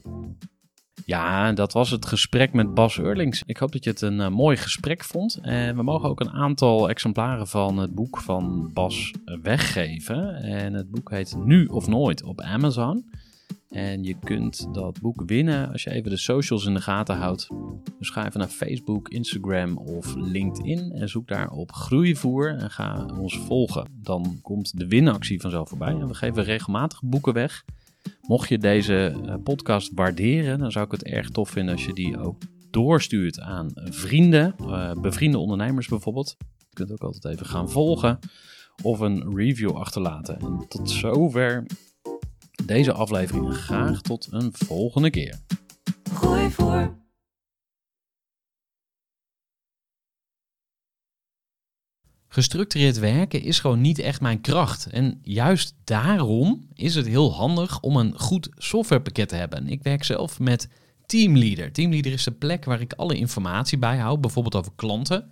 Ja, dat was het gesprek met Bas Eurlings. Ik hoop dat je het een eh, mooi gesprek vond. En we mogen ook een aantal exemplaren van het boek van Bas weggeven. En het boek heet Nu of Nooit op Amazon. En je kunt dat boek winnen als je even de socials in de gaten houdt. Dus ga even naar Facebook, Instagram of LinkedIn en zoek daar op Groeivoer en ga ons volgen. Dan komt de winactie vanzelf voorbij. En we geven regelmatig boeken weg. Mocht je deze eh, podcast waarderen, dan zou ik het erg tof vinden als je die ook doorstuurt aan vrienden, eh, bevriende ondernemers bijvoorbeeld. Je kunt ook altijd even gaan volgen of een review achterlaten. En tot zover deze aflevering. Graag tot een volgende keer. Gooi voor. Gestructureerd werken is gewoon niet echt mijn kracht. En juist daarom is het heel handig om een goed softwarepakket te hebben. Ik werk zelf met Teamleader. Teamleader is de plek waar ik alle informatie bijhoud, bijvoorbeeld over klanten.